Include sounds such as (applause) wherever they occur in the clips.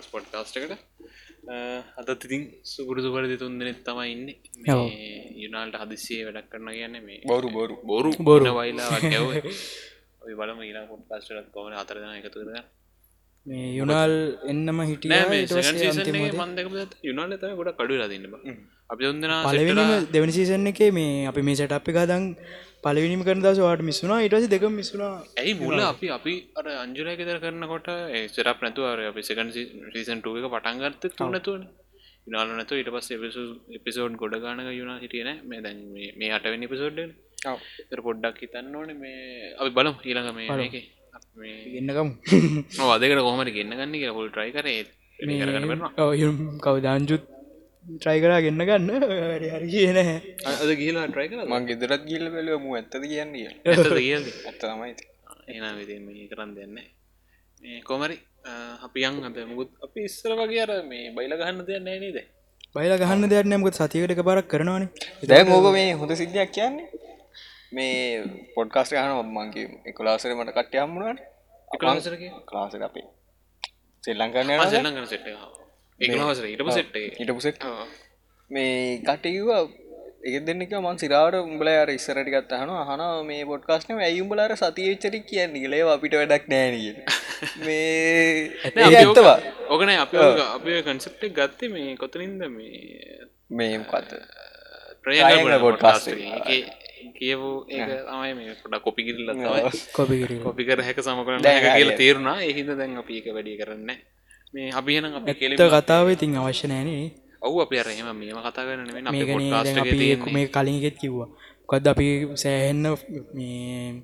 Thought ක්ස් පොට් කාස්ටකට අදත් ඉතින් සුපුරුදු පරිදි තුන් දෙනෙත් තමයි ඉන්න. යුනාල්ට හදිසියේ වැඩක් කරන්න කියන්න මේ බොරු බොරු බොරු. බොරු. වයිලා ගැව ඔය බලම ඊලා පොට් කාස්ටත් කොමන අතරදන එකතු කරග මේ යුනාල් එන්නම හිටිය මන්දක තම ගොඩ කඩුලා තින්න අපි දෙවනි සීසන් එක මේ අපි මේ සට අපි ගදන් පලවිනිම කරන දස වාට මිස්සුනා ඉටස දෙක මිස්සුනා ඇයි මුල අපි අපි අර අංජුලය ගෙදර කරනකොට සරප නැතුව අර අපි සකන් රීසන්ටුව එක පටන්ගත්ත තුනතුවන නාල නැතු ඉට පස් එපිසෝඩ් ගොඩ ගානක යුනා හිටියන මේ දැන් මේ- මේ අටවෙනි පිසෝඩ් තර පොඩ්ඩක් හිතන්න ඕන මේ අපි බලම් ඊළඟ මේ මේක. මේ ගන්නකම් අදකට කොහමට ගන්න ගන්න කියලා හොල් ට්‍රයි කරේ. කවදාංජුත් ට්‍රයි කරා ගන්න ගන්න. වැඩ හරි කියන අද ගිහිලා ට්‍රයි කර මං ගෙදරත් ගිල්ල බැලුව මු ඇත්තද කියන්නේ ඇත කියද ඇත්ත තමයි එනා විති මේ කරන්න දෙන්න මේ කොමරි අපි යන් අද. මුකුත් අපි ඉස්සර වගේ අර මේ බයිල ගහන්න දෙයක් නෑ නේද? බයිල ගහන්න දෙයක් නෑමකත් සතියකට එක බරක් කරනවානේ. දැන් ඕක මේ හොඳ සිද්ධියක් කියන්නේ? මේ පොඩ්කාස්ට ගහන මංගේ එකොලාසර මට කට්ටය හම්මුණට එකලාසරක ක්ලාසට අපේ. සෙල්ලංකරන්න සෙල්ලංගන සෙට් ඒකනවසර ඊටම සෙට් හිටපුසෙක් මේ කටයවා එක දෙන්නෙක මන් සිරාට උඹල අර ඉස්සරටිකත් අහන අහන මේ පොඩ්කාස්න ඇයුම්ඹලාර සතියච්චරි කියන්න ගලේ අපිට වැඩක් නෑනග (laughs) මේ ඇත්තවා. ඕකන අප අප කන්සප්ට ගත්තේ මේ කොතනින්ද? මේ මේ කත ප්‍රයග podcast පොඩ්කාස්ට කියවූ ඒ තමයි මේ පොඩ කොපි කිරල්ල තමයි. කොපිකිර කොපි කර හැක හැක කියලා. තේරුණා. එහිද දැන් අපි එක වැඩි කරන්න මේ කෙල එත කතාව ඉතින් අවශ්‍ය නෑනේ ඔවු අපි අරහෙම මේම කතා කරන මේ කලින්ගෙත් කිව්වා. කොද අපි සෑහෙන්න මේ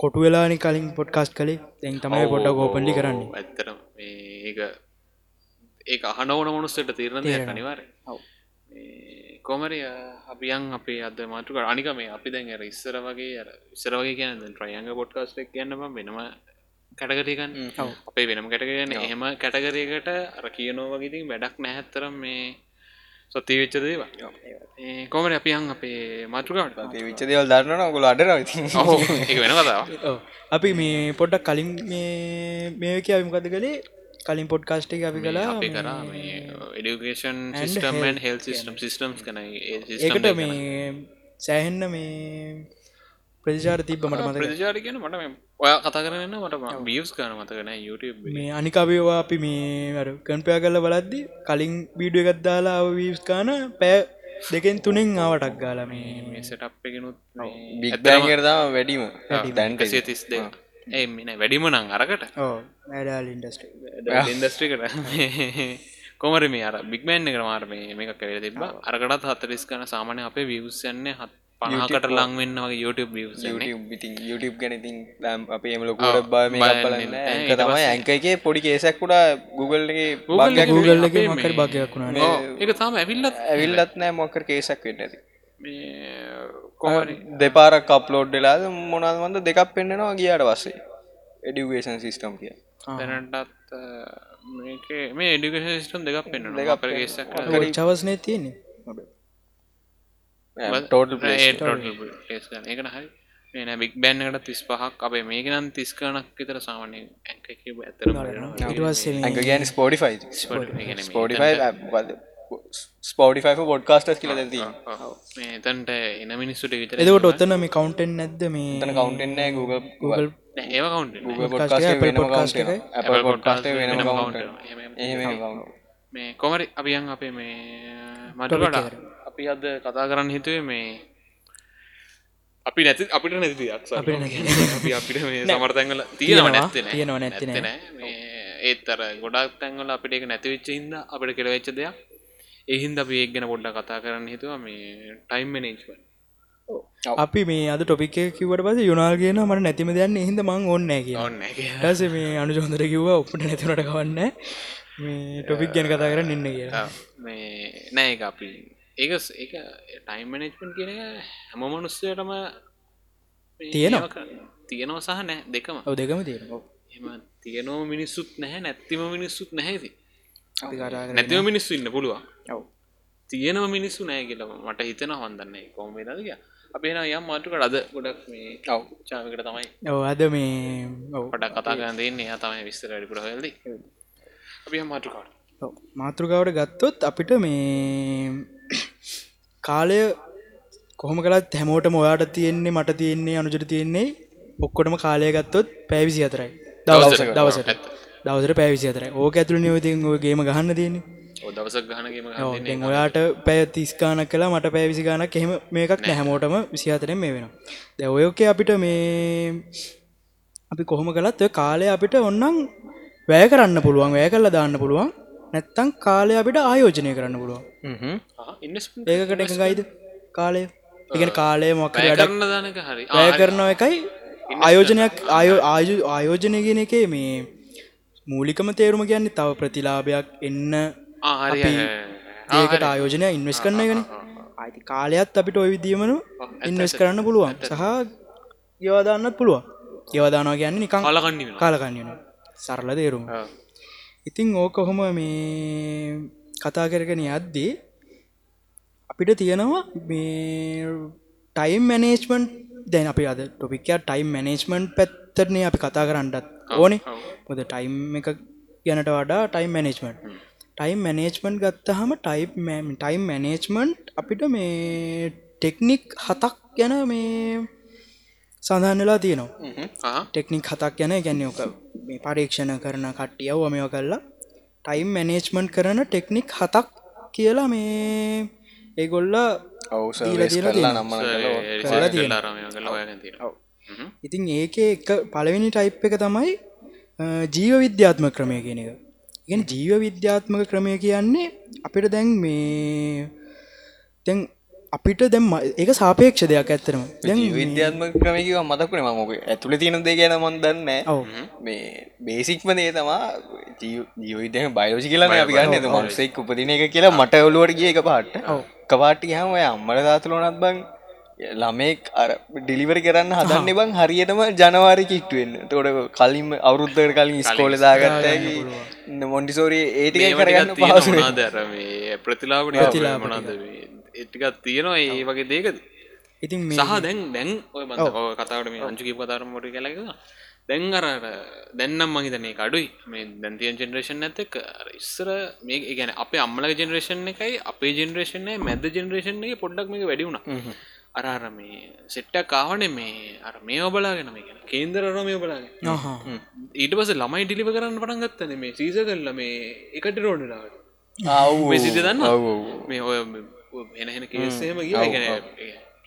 කොටු වෙලානි කලින් පොඩ්කාස්ට් කළේ. දැන් තමයි පොඩ්ඩ ගෝපන්ඩි කරන්නේ. ඇත්තර ඒක ඒ අහනවන මනුස්සට තීරණ. අනිවාර කොමරය අපියන් අපේ අද මතුක අනික මේ අපි දැන් ඉස්සර වගේ ඉස්සර වගේ කියන ට්‍රයංග පොඩ්කාස්ටක් කියන්න වෙනම කැටගරකන් ඔව්. අපේ වෙනම කැටගරන්න එහෙම කැටගරයකට අර කියනෝ වගේතින් වැඩක් නැහැත්තරම් මේ සොත්ති වෙච්ච දේවා කොමර අපියන් අපේ මතුකාට විච්ච දේවල් දරන්න ගොල අඩර වෙන කතාව ඔව්. අපි මේ පොඩ්ඩක් කලින් මේ මේක අවිමකද කළේ? කලින් පොඩ්කාස්ට් එක අපි කලා අපි කරා system health health system systems කන ඒකට මේ සෑහෙන්න මේ ප්‍රතිචාර තිබ්බ මට මතක ප්‍රතිචාර කියන මට මේ ඔය කතා කරන්න මට බියස් ගන මතකන YouTube මේ අනිකවවා අපි මේ කන්පයා කල්ල බලද්දි කලින් බීඩුව එකත්දාලා වීස් කාන පෑ දෙකෙන් තුනෙන් ආවටක් ගාල මේ මේ සටප් එකනුත් බික්බෑන්ගරදාම වැඩීම. දැන්ට සේ තිස් දෙ ඒ මින වැඩිම නං අරකට. ඕ වැඩල් ඉන්ඩස්ට ඉන්දස්ට්‍රිකට කොමර මේ අර බික්මෑන් එක මාර මේ මේක කරේ තිබ අරකටත් හතරිස් කන සාමානය අපේ විවසන්නේ හත් පනාකට ලංවෙන්න වගේ YouTube YouTube ගැනතින් දම් අප එම ලොකුට බා මේ බලන්න තමයි ඇංක එක පොඩි කේසක්කුඩා Google එක Google එකේ එක මකර භාගයක් වුණා ඒක තාම ඇවිල්ලත් ඇවිල්ලත් නෑ මොකර කේසක් වෙන්න ඇති. මේ කොමරි දෙපාරක් අප්ලෝඩ් වෙලාද මොනල් වන්ද දෙකක් පෙන්න්නවා ගියාට වස්සේ එඩිවේෂන් සිිස්ටම් කිය දැනටත් මේක මේ එඩිකේෂන් සිස්ටම් දෙකක් පෙන්න්න දෙකක් අපර ගේසක් චවස්නේ තියෙන්නේ ටෝටල් ඒකන හරි. එන බික් බැන්නකට තිස් පහක්. අපේ මේක නම් තිස්කනක් විතර සාමනය ඇක ඇතර ඊට පස්සේ මේ ඇඟ ගැන ස්පෝඩිෆයි ස්පෝඩිෆයි ස්පෝඩිෆයි පොඩ්කාස්ටස් කියල දැති තන්ට එන මිනිස්සුට විතර එදකොට ඔත්තන මේ කවුන්ටෙන් නැද්ද? මේ තන කවන්ටෙන්නෑ Google Google ඒව කවුන්ට මේ කොමරි අපියන් අපේ මේ මටකට අපි අද කතා කරන්න හිතුවේ මේ අපි නැති අපිට නැති දෙයක්. අපිට නැති. අපි අපිට මේ සමර්තැන්වල තියෙනව තියෙනවා, නැත්තේ නෑ. තියෙනවා, නැත්තේ නෑ. නැත්තේ නෑ. මේ ඒත් අර ගොඩක් තැන්වල අපිට ඒක නැති වෙච්ච හින්දා අපිට කියලා වෙච්ච දෙයක්. ඒ හින්දා අපි ඒක ගැන පොඩ්ඩක් කතා කරන්න හිතුවා. මේ ටයිම් මැනේජ්මන්ට් අපි මේ අද ටොපික් එක කිවට පස යුනාල් කියන මට නැතිම දෙයන්න හිද මං ඔන්න කිය ඕන්න ටස මේ අනුජොන්දර කිව්වා ඔප්පට නැතිනට කවන්න. මේ ටොපික් ගැන කතා කරන්න ඉන්න කියලා. මේ නෑ ඒක අපි ඒක ඒක ටයිම් මැනේජ්මන්ට් කියන හැම මනුස්සයටම තියෙනවා. තියෙනවා සහ නෑ දෙකම. දෙකම තියෙන එම තියනෝ මිනිස්සුත් නැහැ නැත්තිම මිනිස්සුත් නැහැති. නැතිව මිනිස්සු ඉන්න පුළුවන්. ඔව්. තියෙනව මිනිස්සු නෑ කියල මට හිතන හොන්දන්නේ කොමේ දක අපේන යම් මටුකට අද ගොඩක් මේ ඔව්. චාමිකට තමයි ඔව අද මේ ඔව්. පට කතා කරන්න දෙන්නේ. එයා තමයි විස්තර වැඩිපුර හල්ද අපි මාටකාට. මාතෘකාවට ගත්තොත් අපිට මේ (coughs) කාලය කොහොම කලත් හැමෝටම ඔයාට තියෙන්නේ මට තියෙන්නේ අනුජට තියෙන්නේ ඔක්කොටම කාලය ගත්තොත් පැවිසි අතරයි දවසට. දවසට. දවසට. පැවිසි අතරයි ඕක ඇතුළ නියෝතින් ඔයගේම ගහන්න දැන් ඔයාට පැය තිස්කානක් කලා මට පැවිසි ගානක් එහෙම මේකක් නැහැමෝටම විසිහතරෙන් මේ වෙන දැ ඔයෝකේ අපිට මේ අපි කොහොම කළත් කාලය අපිට ඔන්නම් වැය කරන්න පුළුවන් වැය කල්ල දාන්න පුළුවන් නැත්තං කාලය අපිට ආයෝජනය කරන්න ඉන්නස් ඒකට එක ගයිද? කාලය? ඉගෙන කාලය මොක වැය කරනව එකයි ආයෝජනයක් ආයෝ ආයු ආයෝජනය ගෙන එකේ මේ මූලිකම තේරුම කියන්නේ තව ප්‍රතිලාභයක් එන්න ඒකට ආයෝජනය ඉන්වස් කරන්න ගෙන අයිති කාලයත් අපිට ඔය විදිියමනු ඉන්වස් කරන්න පුළුවන්. සහ යවදාන්නත් පුළුවන්. යවදානවා ගැන්න නිකං කාලකන්නන සරල තේරුම් ඉතිං ඕක කොහොම මේ කතා කරගෙන යද්දී අපිට තියෙනවා මේ ටයිම් මැනේජ්මන්ට් දැන් අපි අද ටොපිකයා ටයිම් මැනේජ්මන්ට් පැත්තරනේ අපි කතා කරන්නත් ඕනේ. පොද ටයිම් එක ගැනට වඩා ටයිම් මැනේජ්මන්ට් ටයිම් මැනේජ්මන්ට් ගත්තහම ටයිප් ටයිම් මැනේජ්මන්ට් අපිට මේ ටෙක්නික් හතක් ගැන මේ සඳහන් වෙලා තියෙනවා. ටෙක්නික් හතක් ගැන ගැන්න ඕක මේ පරීක්ෂණ කරන කට්ටියව මෙෝ කරලා ටයිම් මැනේජ්මන්ට් කරන ටෙක්නික් හතක් කියලා මේ ඒගොල්ල ඉතින් ඒක එක පළවෙනි ටයිප් එක තමයි ජීව විද්‍යාත්ම ක්‍රමය කියන එක. ඉගෙන ජීව විද්‍යාත්මක ක්‍රමය කියන්නේ අපිට දැන් මේ දැන් අපිට දැම් ඒක සාපේක්ෂ දෙයක් ඇත්තරම දැන් විද්‍යාත්ම ක්‍රමකිව මතකුණ මක ඇතුළ තියෙන දේ ගැන මොන්දන්න ඔව්. මේ බේසික්ම දේ තමා ජීවිතය බයෝජි කියලන අපි ගන්න. මක්සෙක් උපදින එක කියලා මට ඔලුවට ගිය එක පාට කපාටි හම ඔය අම්මල ධාතුලනත් බං ළමෙක් අර ඩිලිවරි කරන්න හදන්න බං හරියටම ජනවාරි කිට්ටුවෙන් තොට කලින්ම අවුරුද්ධකට කලින් ස්කෝල දාගත්තගේ මොන්ඩිසෝරී ඒටික කරගන්න පහසු දර මේ ප්‍රතිලාපට මොනද එටිකත් තියෙනවා ඒ වගේ දේකද ඉතින් සහ දැන් දැන් ඔය ඔය කතාවට මේ අංචුකි පතරම මොට කලක දැන් අර අර දැන්නම් මහිතනේ කඩුයි මේ දැන්තියන් ජෙනරේෂන් ඇතක ඉස්සර මේ ගැන අපේ අම්මලක ජෙනරේෂන් එකයි අපේ ජෙනරේෂන මැද ජෙනරේෂන් එක පොඩ්ඩක් මේක වැඩි වුණ. අර අර මේ සෙට්ටක් කාවනේ මේ අර මේ ඔබලාගෙන මේ ගැන කේන්දරර මේ ඔබලාගෙන. ඊට පස ළමයි ඩිලිව කරන්න පටන් ගත්තන මේ සීස කල්ල මේ එකට රෝඩලාට ආව් මේ සිද්ධ දන්න ඔව් ඔව්. මේ ඔය එන හෙන කේසේම ගිය.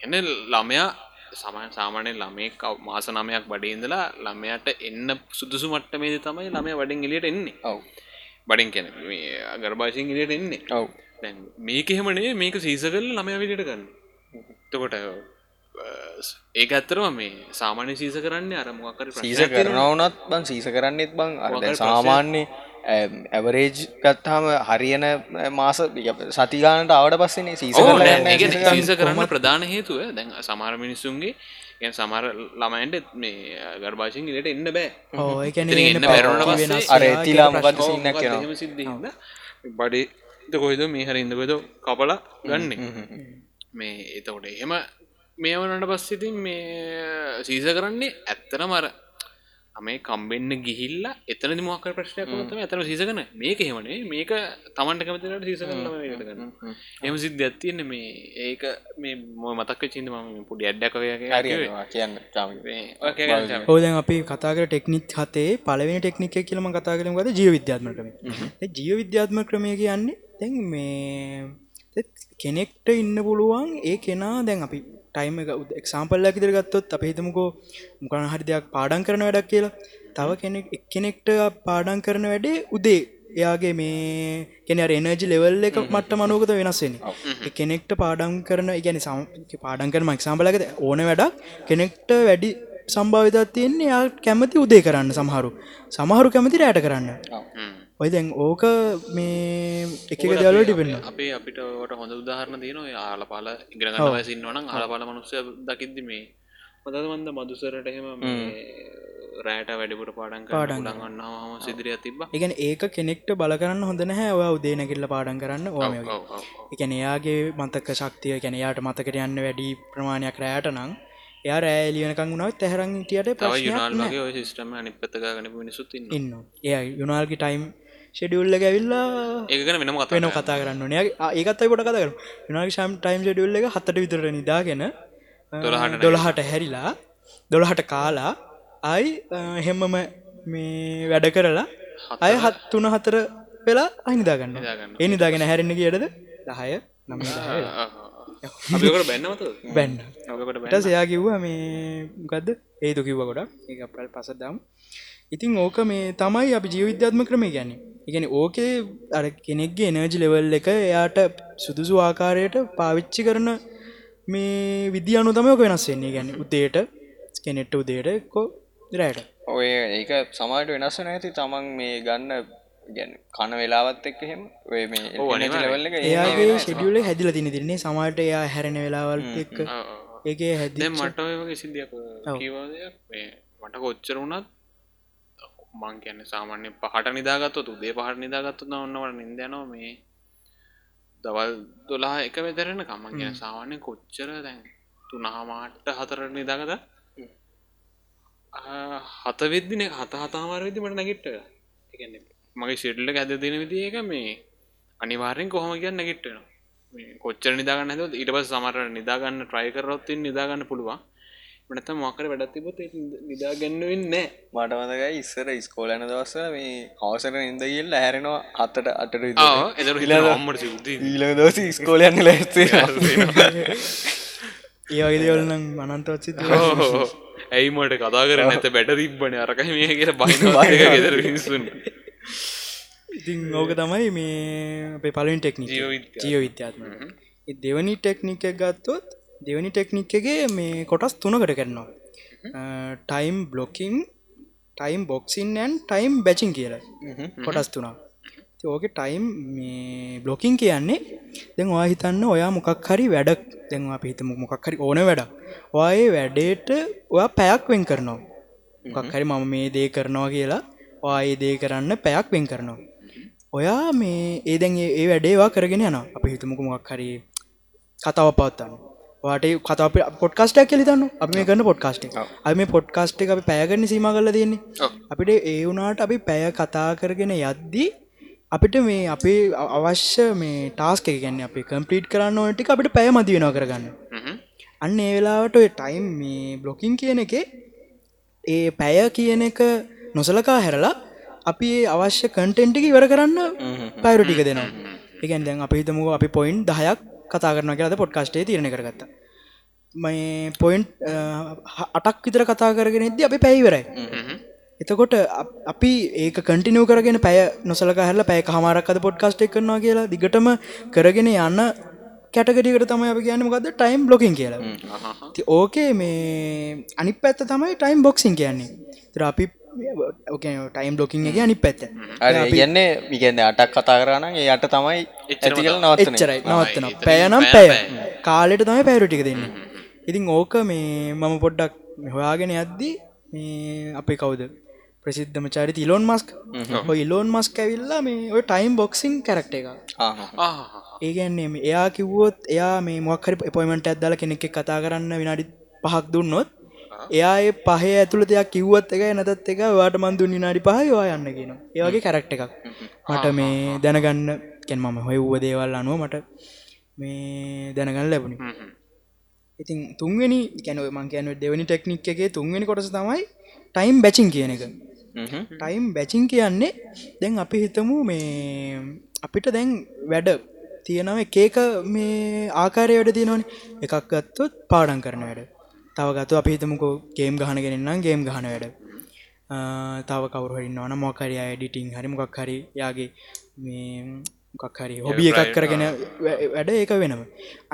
එන ළමයා සමන් සාමානය ළමේ කව මාස නමයක් බඩින්දලා ළමයට එන්න සුදුසු මට්ටමේද තමයි ළමය වඩින් එලියට එන්නේ. ඔව්. බඩින් කැන ගර්භාෂයෙන් එලියට එන්නේ. ඔව්. මේක එහෙමනේ මේක සීස කල්ල ළමය විදිට ගන්න තකොට ඒක ඇත්තරම මේ සාමාන්‍ය සීස කරන්න අරමුවක්කර සීස කරනවනත් බං සීස කරන්නෙත් බං. අර දැන් සාමාන්‍ය ඇවරේජ් ගත්තාම හරියන මාස සතිගානට ආවට පස්සනේ සීස සීස කරන්න ප්‍රධාන හේතුව දැන් සමාර මිනිස්සුන්ගේ ගැන් සමර ළමයින්ට මේ ගර්භාෂයෙන් ඉලට එන්න බෑ. ඕ ඒ එතන කියන්නේ එන්න එන්න බැරුණට පාටි පස්සේ වෙනස් අර වෙලා ඇතිලා කියලා මොකද. සින්නක් එහෙම සිද්ධ හින්දා බඩේ කොයිද මේ හරි ඉදකොද කපල ගන්න? මේ එතකොට එහෙම මේ වනට පස්සිතින් මේ සීස කරන්නේ ඇත්තන මර මේ කම්බෙන්න්න ගිහිල්ල එතන මොක ප්‍රශ්නයක් තම ඇතන සීසකන මේක හෙමනේ මේක තමන්ට කැමතිට සීස කරන්න. ගන්න එම සිද්ධ ඇත්තියන්න මේ. ඒක මේ මො මතක් චින්ද ම පුඩි චාම ඕදැන් අපි කතාකර ටෙක්නික් හතේ පලවෙනි ටෙක්නික කියලම කතා කරම ගද ජීව විද්‍යාත්ම ක්‍රම ජීව විද්‍යාත්ම ක්‍රමය කියන්නේ දැන් මේ කෙනෙක්ට ඉන්න පුළුවන් ඒ කෙනා දැන් අපි ටයිම එක්සාම්පල්ල ඇකිතර ගත්තොත් අප හිතමකෝ මොකන හරි දෙයක් පාඩන් කරන වැඩක් කියලා. තව කෙනෙක් කෙනෙක්ට පාඩන් කරන වැඩේ උදේ. එයාගේ මේ කෙන එනජි ලෙවල් එක මට මනෝකත වෙනස්සෙන කෙනෙක්ට පාඩම් කරන ගැන සම් පාඩන් කරන මක්සාම්පලකද ඕන වැඩක්. කෙනෙක්ට වැඩි සම්භාවිතත් තියෙන්නේ යා කැමති උදේ කරන්න සමහරු. සමහරු කැමති රෑට කරන්න ඔය දැන් ඕක මේ එක දවල ටිපෙන්න්න අපේ අපිට ට හොඳ උදාහරණ තියන ආල පාල ඉගරගන්න වසින්න වන ආල පාල මනුස්සය දකිද්දි මේ මදද මන්ද මදුසරට එහෙම රෑට වැඩිපුර පාඩන් පාඩම් පාඩගන්න හම සිදිරිය තිබ එකන ඒක කෙනෙක්ට බල කරන්න හොඳ නැහැ. ඔය උදේනකිල්ල පාඩන් කරන්න ඕම එකන එයාගේ මතක ශක්තිය කැන යාට මතකට යන්න වැඩි ප්‍රමාණයක් රෑට නං එයා රෑලියනකං වුණත් තැහරන් ටියට තව ප්‍රශ්නයක් යුනාල්ගේ නැහැ. ඔය සිස්ටම අනි පත්තගාගන මිනිසුත් ඉන්න එය යුනාල්ගේ ටයිම් ෂෙඩියුල්ල ඇවිල්ලා ඒකන වෙනම කතා වෙන කතා කරන්න නය ඒකත්තයි පොට කතා කර විනාගේ ශම් ටයිම් ෂෙඩියුල්ල එක හතට විතර නිදාගෙන දොළහට හැරිලා දොළහට කාලා අයි හෙම්මම මේ වැඩ කරලා අය හත් තුන හතර වෙලා අහිනිදාගන්න නිදාගන්න. ඒ නිදාගෙන හැරෙන්න කියටද දහය නම බැන්න. ට සයා කිව්ව මේ ගදද ඒතු කිව්ව ගොඩක්. ඒ පසදම් ඉතින් ඕක මේ තමයි අපි ජීවිද්‍යාත්ම ක්‍රමේ ගැන ඉගැන ඕකේ අර කෙනෙක්ගේ එනර්ජි ලෙවල් එක එයාට සුදුසු ආකාරයට පාවිච්චි කරන මේ විදි අනු තමයක වෙනස් වෙන්නේ. ගැන උදේට කෙනෙට්ට උදේට කො රෑට ඔය ඒක සමාට වෙනස් නැති තමන් මේ ගන්න ගැන කන වෙලාවත් එක්ක එහෙම ඔය මේ ඔව්, එනර්ජි අනිවාර්යෙන්. level එක එහෙම එයාගේ වෙනස්. ෂෙඩියුල හැදිල තින තිරන්නේ සමාට එයා හැරෙන වෙලාවල් එක්ක ඒගේ හැදි මට ඔය වගේ සිද්ධියක් කිවදයක් මේ මට කොච්චර වුණත් මං කියන්න සාමාන්‍ය පහට නිදාගත්තු උදේ පහට නිදාගත්තු ඔන්නවට නින්දයනවා මේ දවල් දොලා එක වෙදරෙන කම කියන සාමාන්‍ය කොච්චර දැන් තුනහමාට හතර නිදාගත හත වෙද්දින හත හතාමාර විදි මට නැගිට්ට මගේ ශෙඩ්ල ඇද දෙන විදි එක මේ අනිවාරෙන් කොහොම කියන්න නැගිට්ටන කොච්චර නිදාගන්න හද ඊට පස් සමර නිදාගන්න ට්‍රයි කරොත්තින් නිදාගන්න පුළුවන් මනත මොකර වැඩත් තිබොත් නිදාගන්නවෙන්න මට මතකයි ඉස්සර ස්කෝලන දවස්සල මේ අවසර නින්ද කියල් ඇහැරෙනවා අත්තට අටට එදර හිල අම්මට සිුද්ධ. ඊළඟ දවස ස්කෝලයන්න ලැස්සේ (laughs) ඒවගේ දෙවල්නම් මනන්තවත් සිත ඇයි මට කතා කර නැත බැට තිබ්බන. අරක මේ කිය බයින ගෙදර විනිසුන් ඉතින් ඕක තමයි මේ අපේ පලවින් ටෙක්නික. ජීව විද්‍යාත්ම දෙවනි ටෙක්නික ගත්තොත් දෙවනි ටෙක්නික්ගේ මේ කොටස් තුනකට කරනවා. Time blocking time boxing and time batching කියලා. කොටස් තුනා ඕක ටයිම් මේ බ්ලොකින් කියන්නේ දැන් ඔයා හිතන්න ඔයා මොකක් හරි වැඩක් දැන් අපි හිතමු මොකක් හරි ඕන වැඩක්. ඔයාඒ වැඩේට ඔයා පැයක් වෙන් කරනවා. මොකක් හරි මම මේ දේ කරනවා කියලා ඔයා ඒ දේ කරන්න පැයක් වෙන් කරනවා. ඔයා මේ ඒ දැන් ඒ වැඩේවා කරගෙන යන අපි හිතමුක මොකක් හරි කතාව පවත්තන්න වාට කතා පොට්කාස්ටක් කෙලිතන්න අපි මේ කරන්න පොඩ්කාස්ට අ මේ පොඩ්කාස්ට එක අපි පැයගන්න සීම කල තියෙන්නේ. අපිට ඒ වුනාට අපි පැය කතා කරගෙන යද්දී අපිට මේ අපේ අවශ්‍ය මේ ටාස්ක ගැන්න අපි කම්පලිට් කරන්න ඕනටි අපිට පැය මති වෙනවා කරගන්න. අන්න ඒ වෙලාවට ඔය ටයිම් මේ බ්ලොකින් කියන එක ඒ පැය කියන එක නොසලකා හැරලා අපි අවශ්‍ය කන්ටෙන්ටික ඉවර කරන්න පයිරටික දෙනවා. එකන් දැන් අපි හිතමුව අපි පොයින්් දහයක් කතා කරන කියලද පොඩ්කාස්ටේ තිරණ කරගත්ත. මේ පොයින්් අටක් විතර කතා කරගෙන එද්දි අපි පැයිවරයි එතකොට අප- ඒක කටිනව කරගෙන පැය නොසලක හැල පැය හමාරක්ද පොඩ්කාස්ට් කරනවා කියලා දිගටම කරගෙන යන්න කැටගටිකට තමයි අපි කියන්න ගද ටයිම් බ්ලොකින් කියලා. ඕකේ මේ අනි පැත්ත තමයි ටයිම් බොක්සින් කියන්නේ. තර අපි ටයිම් බ්ලොකින් එක අනි පැත්ත. අර කියන්නේ විගන්න අටක් කතා කරන ඒ අට තමයි ඇති කල නවත්තන පැයනම් පැය කාලෙට තමයි පැරුටික දෙන්න. ඉතින් ඕක මේ මම පොඩ්ඩක් හොයාගෙන යද්දී මේ අපේ කවුද? ප්‍රසිද්ධම චරිත ඉලෝන් මස්ක් ඉලෝන් මස්ක ඇවිල්ලා මේ ඔය ටයිම් බොක්සිං කරක්ට එක ඒගැන්නේ එයා කිව්වොත් එයා මේ මොක්හරි පොයිමට ඇදදාල කෙනෙක් එක්ක කතා කරන්න විනාඩි පහක් දුන්නොත් එයා ඒ පහ ඇතුළ දෙයක් කිව්වත් එක නැතත් එක වාට මන්දු නිනාඩි පහ වා යන්න කියන. ඒවගේ කරක්ට එකක්. මට මේ දැනගන්න කැන් මම හොය ව්ව දේවල් අනුව මට මේ දැනගන්න ලැබුණි. ඉතින් තුන්වෙනි කැන මං කියැන දෙවනි ටෙක්නික් එකේ තුන්වෙනි කොටස තමයි ටයිම් බැචින් කියන එක. ටයිම් බැචින් කියන්නේ දැන් අපි හිතමු මේ අපිට දැන් වැඩ තියෙනව එකක මේ ආකාරය වැඩ තියෙනවන. එකක් ගත්තොත් පාඩන් කරන වැඩ තව ගත්තු අපි හිතමුකෝ ගේම් ගහනගෙනන්නම් ගේම් ගහන වැඩ. තව කවරුහරින්නවන මොකරි ඩිටිං හරි මොකක් හරි යාගේ මේ මොකක් හරි හොබිය එකක් කරගෙන වැඩ ඒක වෙනම.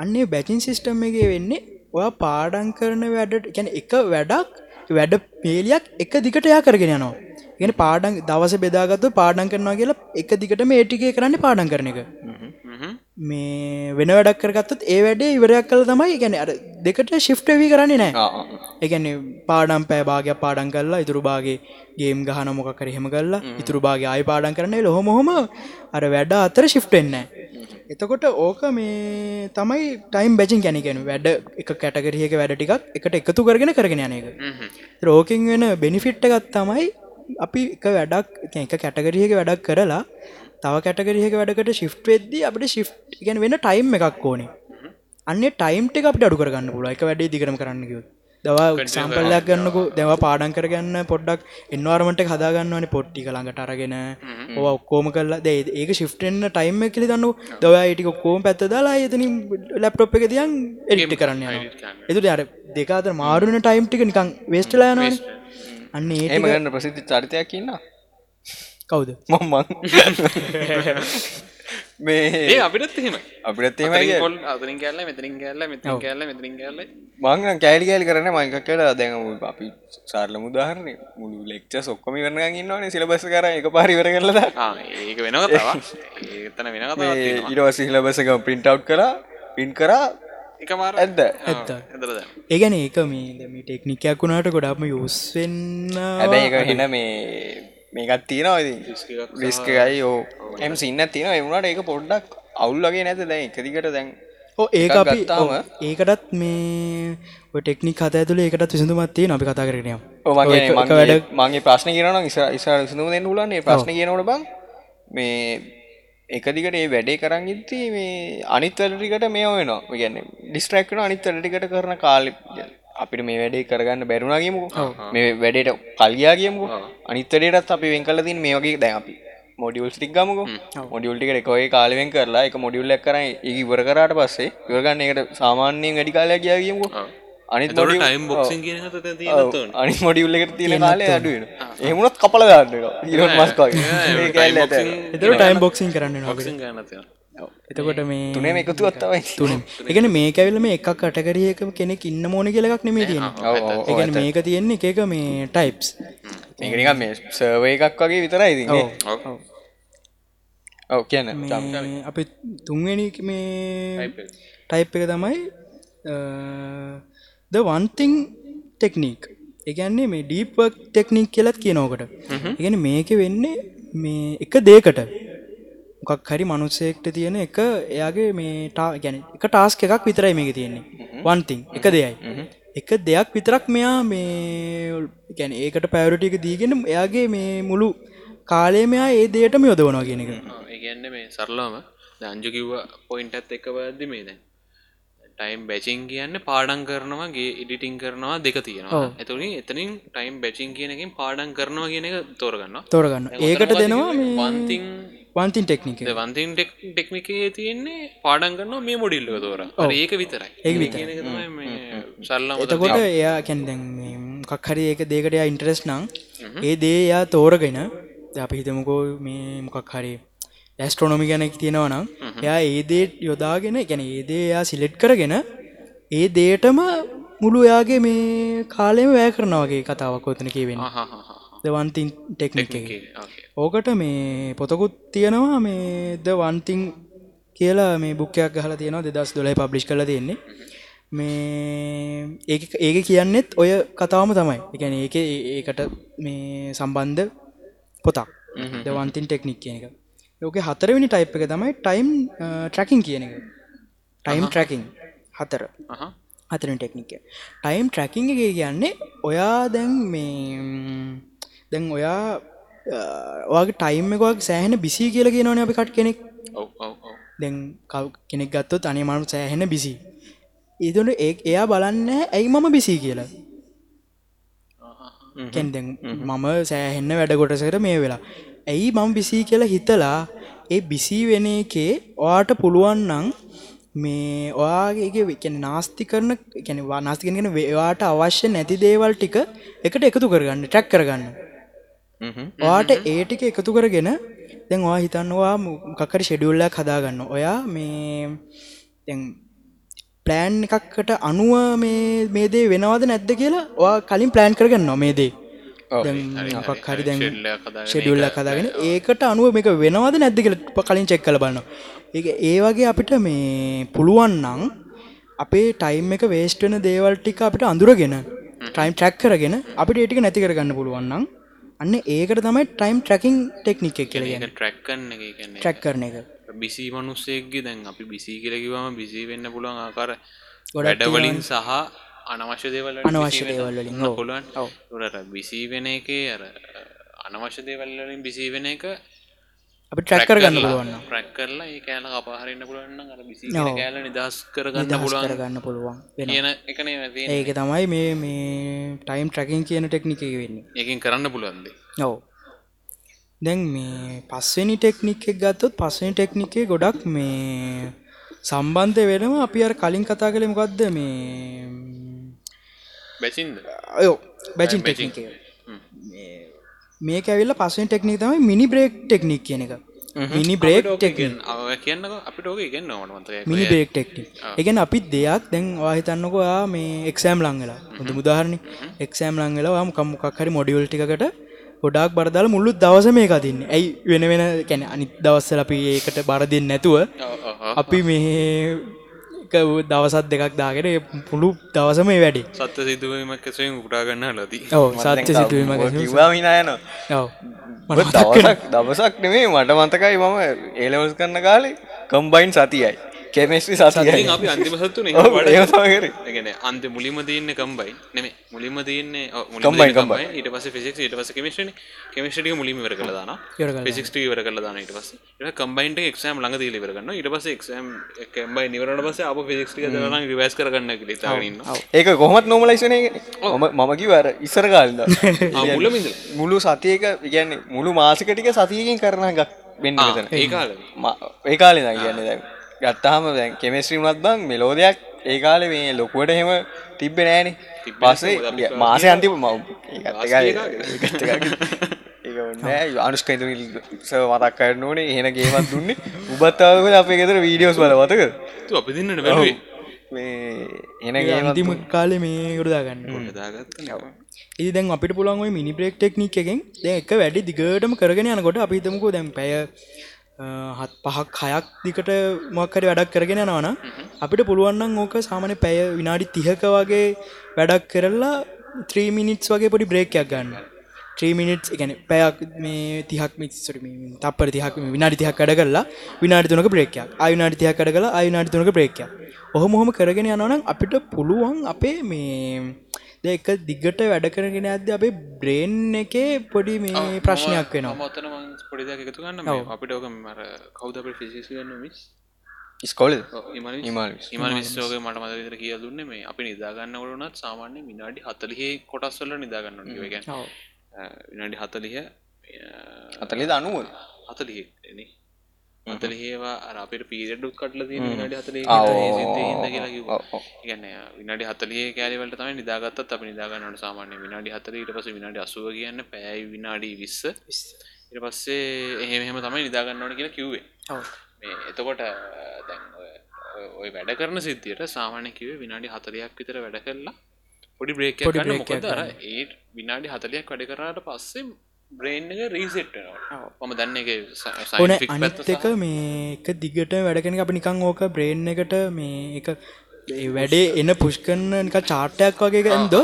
අන්නේ බැචින් සිිස්ටම් එක වෙන්නේ ඔයා පාඩන් කරන වැඩට ගැන එක වැඩක් වැඩ පේලියක් එක දිකට යා කරගෙන යනවා ගෙන පාඩන් දවස බෙදාගත්තු පාඩන් කරනවා කියලා එක දිකට මේ ටිකේ කරන්න පාඩන් කරන එක. මේ වෙන වැඩක් කරගත්තත් ඒ වැඩේ ඉවරයක් කළ තමයි. ගැන අර දෙකට ශිෆ්ටවී කරන්නේ නෑ ඒගැන පාඩම් පෑ භාගයක් පාඩන් කරලා ඉතුරු බාගේ ගේම් ගහන මොකකර හෙම. කරලා ඉතුරු බාගේ ආය පාඩන් කරන ලොහොමොහොම අර වැඩ අතර ශිෆ්ටෙන්න එතකොට ඕක මේ තමයි ටයිම් බැචින් ගැනකැන වැඩ එක කැටගරහක වැඩ ටිකක් එකට එකතු කරගෙන කරගෙන යන එක. රෝකින් වෙන බෙනිෆිට්ට එකත් තමයි අපි එක වැඩක් එක කැටගරියක වැඩක් කරලා තව කැටගරියක වැඩකට ශිෆ් වෙද්දි අපට ශි් ගැන වෙන ටයිම් එකක් ඕනේ. අන්න ටයිම්ට එක අපට අඩු කරගන්න පුල එක වැඩේ දිගරම කරන්න කිව දවා සම්පල්ලයක් ගන්නකු දෙව පාඩන් කරගන්න පොඩ්ඩක් එන්වාර්මට හදාගන්නවන පොට්ටි ළඟට අරගෙන ඕ ඔක්කෝම කල්ලා දේ ඒක ශිෆ්ටෙන්න්න ටයිම් එකලි දන්න දව යිටි ඔක්කෝම පැත්ත දාලා එතන ලැප්ටොප් එක දියන් එඩිට කරන්න එතුට අර දෙකාතර මාරුණ ටයිම් ටික නිකං වේස්ටලා යන අන්න ඒ ඒම ගන්න ප්‍රසිද්ධ චරිතයක් කියන්න කවුද? මම්මන් (laughs) මේ. ඒ අපිටත් එහෙම අපිට ඒමයි කොල් අතරින් කෑල්ල මෙතරින් කෑල්ල මෙතින් කෑල්ල මෙතරින් කෑල්ල මංග කෑලි කෑලි කරන මංකකට දැන් අපි සාර්ල මුදාහරන මුළු ලෙක්ච සොක්කොම කරන ඉන්නවන සිලබස කර එක පාරිවර කරලද ඒක වෙනව තවා. ඒතන වෙන. ඉරවස සිලබසක පින්ට් අව් කලා පින් කරා ඇද්ද? ඇත්ත ඒගැන ඒක මේ මේ ටෙක්නිකයක් වුණාට ගොඩක්ම යුස්වෙන්න හැබැයි එක හෙන මේ මේකත් තියෙනවා ඉතින්. රිස්කයි ඕ එම සින්න තියෙන එවුණට ඒක පොඩ්ඩක් අවුල්ලගේ නැත දැන්? එකදිකට දැන් ඕ ඒක එකක් අපි ගත්තාම ඔව්, ඒකටත් මේ ටෙක්නික් කත ඇතුළ ඒකට විසඳුමත්තිය අපි කතා වැඩ වැඩ මගේ ප්‍රශ්න කියනන ඉසා ඉසා විසඳුම දෙන්න උලන්නේ ප්‍රශ්න කියනවට බං මේ එකදිකට ඒ වැඩේ කරන්න ඉත්ති මේ අනිත් වැඩටිකට මේ වෙනවා. ගැන්න ඩිස්ට්‍රක්න අනිත් වැඩටිකට කරන කාලි. අපිට මේ වැඩේ කරගන්න බැරුණාගේමු මේ වැඩට කල්යාගේමු අනිත්තඩටත් අපි වෙන් කල තින් මේ වගේ දැන් අපි මොඩියල් ටික් ගමක. මොඩියල්ටිකට එකඒ කාලවෙන් කරලා එක මොඩියල්ලක් කරයි ඒ ඉවර කරට පස්සේ ඉවරගන්න එකට සාමාන්‍යයෙන් වැඩි කාලයක් ගියාගේමු අනිත් තොට ටයිම් බොක්සින් කියන අනි මොඩියුල්ලකට තියෙන කාලය අඩුවෙන ඒමුණත් කපල ගන්න ඉරන් මස්කගේ එතර ටයිම් බොක්සින් කරන්න නොක බොක්සින් ගන්නතිය එතකොට මේ තුනේ එකතු අත්තවයි තුන. එකන මේ කැවිල මේ එකක් කටකරියක කෙනෙක් ඉන්න මෝන කියලක් නෙමේ තියෙන එකන මේක තියෙන්නේ එක එක මේ ටයිප්ස් මේකනික මේ සර්ව එකක් වගේ විතරයි ඉතින්නේ ඔව. කියන්න අපි තුන්වෙනි මේ ටයිප් එක තමයි ද වන්තිං ටෙක්නික් එකන්නේ මේ ඩීපක් ටෙක්නික් කියලත් කියනෝකට ඉගෙන මේක වෙන්නේ මේ එක දේකට මොකක් හරි මනුස්සෙක්ට තියෙන එක එයාගේ මේ ටා ගැන එක ටාස්ක එකක් විතරයි මේක තියෙන්නේ. වන්තිං එක දෙයයි. එක දෙයක් විතරක් මෙයා මේ ගැන ඒකට පැවරටික දීගෙන එයාගේ මේ මුළු කාලේ මෙයා ඒ දේටම යොදවනවා කියන එක. ඒගන්න මේ සරලාම දංජු කිව්ව පොයින්ට් ඇත් එක වැදදි මේ දැන් ටයිම් බැචිං කියන්න පාඩන් කරනවාගේ ඉඩිටිං කරනවා දෙක තියෙනවා. ඇතුලින් එතනින් ටයිම් බැචිං කියනකින් පාඩන් කරනවා කියන එක තෝරගන්න තෝරගන්න ඒකට දෙනවා වන්තිං වන්තින් ටෙක්නික වන්තින් ටෙක්නිකේ තියෙන්නේ පාඩන් කරනවා මේ මොඩිල්ල තෝර. ඒක විතරයි. විතර සල්ලම එතකොට එයා කැන්දැන් කක් හරි ඒක දේකට ඉන්ටරෙස් නං ඒ දේ යා තෝරගෙන අපි හිතමකෝ මේ මොකක් හරි ඇස්ට්‍රොනොමි ගැනෙක් තියෙනවා නම් එයා ඒදේ යොදාගෙන ගැන ඒදේ එයා සිලෙට් කරගෙන ඒ දේටම මුළු එයාගේ මේ කාලෙම වැෑ කරනවාගේ කතාවක් ඔතන කියවෙන දවන්තින් ටෙක්නික් ඕකට මේ පොතකුත් තියෙනවා මේ ද වන්තිං කියලා මේ බුක්කයක් හලා තියෙනවා දෙදස් දොලයි පබ්ලිෂ් කල තියෙන්නේ. මේ ඒ ඒක කියන්නෙත් ඔය කතාවම තමයි. එකැන ඒක ඒකට මේ සම්බන්ධ පොතක්. දවන්තින් ටෙක්නික් කියන එක ඕක හතරවෙනි ටයිප් එක තමයි ටයිම් ට්‍රකින් කියන එක. ටයිම් ට්‍රකින් හතර. හතරෙන් ටෙක්නික ටයිම් ට්‍රකින් එක. කියන්නේ ඔයා දැන් මේ දැන් ඔයා ඔයාගේ ටයිම් එකක් සෑහෙන බිසි කියල කියනවන අපි කට කෙනෙක්. දැන් කව් කෙනෙක් ගත්තොත් අනේ මනු සෑහෙන බිසි ඒතුට ඒ එයා බලන්න ඇයි මම බිසි කියලා? කැන්දැන් මම සෑහෙන්න වැඩ කොටසකට මේ වෙලා ඇයි මම බිසි කියලා හිතලා ඒ බිසි වෙන එකේ ඔයාට පුළුවන්නං මේ ඔයාගේ කැන නාස්ති කරන කැනවා නාස්තිකෙනගෙන වේවාට අවශ්‍ය නැති දේවල් ටික එකට එකතු කරගන්න ටැක් කරගන්න. ඔයාට ඒ ටික එකතු කරගෙන දැන් වා හිතන්නවා මොකක්කරි ෂෙඩියුල්ලක් හදාගන්න. ඔයා මේ ප්ලෑන් එකක්කට අනුව මේ දේ වෙනවාද නැද්ද කියලා ඔයා කලින් ප්ලෑන් කරගන්න මේ මොකක් හරි දැන් ෂෙඩියුල්ල කදාගෙන ඒකට අනුව මේක වෙනවාද නැද්ද කියලා කලින් චෙක් කළ බලන්න ඒ ඒ වගේ අපිට මේ පුළුවන්නං අපේ ටයිම් එක වේස්ට වෙන දේවල් ටික අපිට අඳුරගෙන ටයිම් ට්‍රක් කරගෙන අපිට ඒටික නැති කරගන්න පුළුවන්නම් අන්න ඒකට තමයි ටයිම් ට්‍රකින් ටෙක්නික් එක කියලා ට්‍රක්කන්න ට්‍රක් කරන එක බිසි මනුස්සෙක්ගේ දැන් අපි බිසි කියලකිවම බිසි වෙන්න පුළුවන් ආකාර වැඩවලින් සහ අනවශ්‍ය දේවල් අනවශ්‍ය දේවල් වලින් පුළුවන්. ොට බිසි වෙන එකේ අර අනවශ්‍ය දේවල්ලින් බිසි වෙන එක අපි ට්‍රැක් කරගන්න පුළුවන්න ප්‍රැක් කරලා ඒ කෑල අපාහරන්න පුළුවන්න අර බිසි. කෑල නිදස් කරගන්න පුළුවන් කරගන්න පුළුවන් වෙන එකනේ ඒක තමයි මේ මේ ටයිම් ට්‍රකින් කියන ටෙක්නික වෙන්නේ. ඒකින් කරන්න පුළුවන්ද ඔව. දැන් මේ පස්වෙනි ටෙක්නික් එක ගත්තොත් පස්වෙනි ටෙක්නිකේ ගොඩක් මේ සම්බන්ධ වෙනම අපි අර කලින් කතා කළේ මොකක්ද මේ බැසින්ද අයෝ බැචින් ටෙක්නික මේක ඇවිල්ල පස්සෙන් ටෙක්නික් තමයි මිනි බ්‍රේක් ටෙක්නික් කියන එක. මිනි බ්‍රේක් ටෙක් කියන්න අපිට ඕක ඉගන්න ඕනමත මිනි බ්‍රේක් ටෙක්නික්. එකන අපි දෙයක් දැන් වාහිතන්නකවා මේ එක්සෑම් ලංගලා හොඳ මුදාහරණි එක්සෑම් ලංගලා කම්මොකක් හරි මොඩියල් ටිකට ගොඩක් බරදාල මුල්ලු දවස මේ කතින්න ඇයි වෙන වෙන කැන අනිත් දවස්සල අපි ඒකට බරදින්න නැතුව අපි මේ එක දවසත් දෙකක් දාගෙන පුළු දවසම ඒ වැඩි. සත්‍ය සිදුවීමක් කෙසෙන් උටාගන්න ලදී ඔව සත්‍ය ඔව. දවසක් දවසක් නෙමේ මට මතකයි මම ඒලවස් කරන්න කාලේ කම්බයින් සතියයි කෙමෙස්ටි සතියයි අපි අන්තිම සත්තුන ගැන අන්ත මුලිම තියන්න කම්බයි නෙම මුලින්ම තියන්නේ Combine, කම්බයි ඊට පස ෆිසික් ඊට පස කෙමිස්ටන කෙමිස්ටික මුලිම වර ඉවර කරලා. ෆිසික්ට වර කලදාන ඊට පස කම්බයින්ට එක්ෂම් ළඟ දීල වරගන්න ඊට පස එක්ෂම් කම්බයි නිවරට පස අප ෆිසික්ටික දරන රිවස් කරගන්න ලිතාගන්න ඒක කොහොමත් නොමලයිසනය මම මමකිවර ඉස්සර කාල්ද (laughs) මුළු සතියක කියන්නේ මුළු මාසකටික සතියකින් කරන ගක් වෙන්න මෙතන ඒ කාල. ඒ කාලෙ ද කියන්න දැ ගත්තාහම දැන් කෙමස්ට්‍රීමත් බං මෙලෝදයක් ඒ කාලෙ මේ ලොකුවට එහෙම තිබ්බ නෑන. පස්සේ මාසය අන්තිම මව (laughs) අනුස්කයිතු මතක් කරන ඕනේ. එහෙන ගේමත් දුන්නේ. උබත්තාවක අපේ ගෙතර වීඩියෝස් බල මතක? අපි දින්නට බැලුවේ. මේ එනගේ අන්තිම කාලෙ මේ දාගත්ත. ඒ දැන් අපිට පුළුවන් මිනි බ්‍රේක් ටෙක්නික් එකෙන් දැන් එක වැඩි දිගටම කරගෙන යනකොට අපි හිතමුකෝ දැන් පැය හත් පහක් හයක් දිකට මොක්කරි වැඩක් කරගෙන යනවන අපිට පුළුවන්නම් ඕක සාමන පැය විනාඩි තිහක වගේ වැඩක් කරලා 3 මිනිටස් වගේ පොඩි බ්‍රේක්යක් ගන්න. ත්‍රීමිනිට් ගැන පැයක් මේ තිහක් මිසර තපර තිහක් විනාඩි තිහක් කඩ කරලා විනාඩි තුනක බ්‍රේකයක් අයුනාඩි තිහක් කඩ කලා අයුනාඩි තුනක බ්‍රේකයක් ඔහොම හොම කරගෙන යනනම් අපිට පුළුවන් අපේ මේ දෙක දිගට වැඩ කරගෙන ඇද අපේ බ්‍රේන් එකේ පොඩි මේ ප්‍රශ්නයක් වෙනවා. මොතන පොඩිද එකතු ගන්න අපිට ඕක මර කවද අප ෆිසිස් ගන්න මිස් ස්කොල. ඉමල් විස්සෝක මට මතවිතර කිය දුන්න මේ අපි නිදාගන්න වලනත් සාමාන්‍ය විනාඩි හතලිහේ කොටස්වල නිදාගන්න ගැන ඔව්. විනාඩි හතලිහ අතලි දනුව හතලිහ හතලිහේවා අර අපට පීරඩුත් කටල දී විනාඩි ඔව්. ගන්න විනාඩි හතලිය කෑලිවලට තමයි නිදාගත්තත්. අප නිදාගන්නට සාමාන්‍ය විනාඩි හතලීට පස විනාඩි අසුව කියන්න පැයි විනාඩි විස්ස. ඉට පස්සේ එහෙම එහෙම තමයි නිදාගන්නවන කියලා කිව්වේ. එතකොට දැන් ඔය- වැඩ කරන සිද්ධියට සාමාන්‍ය කිවේ විනාඩි හතලයක් විතර වැඩ කරලා පොඩි බ්‍රේක් ඒ විනාඩි හතලයක් වැඩ කරාට පස්සේ බ්‍රේන් එක රීසෙට් මම දන්න එක ඕන සයින්ෆික් පැත්ත අනිත් එක මේ එක දිගට වැඩකෙන අප නිකං ඕක බ්‍රේන් එකට මේ එක වැඩේ එන පුෂ්කන්න නික චාට්ටයක් වගේ ගන්ද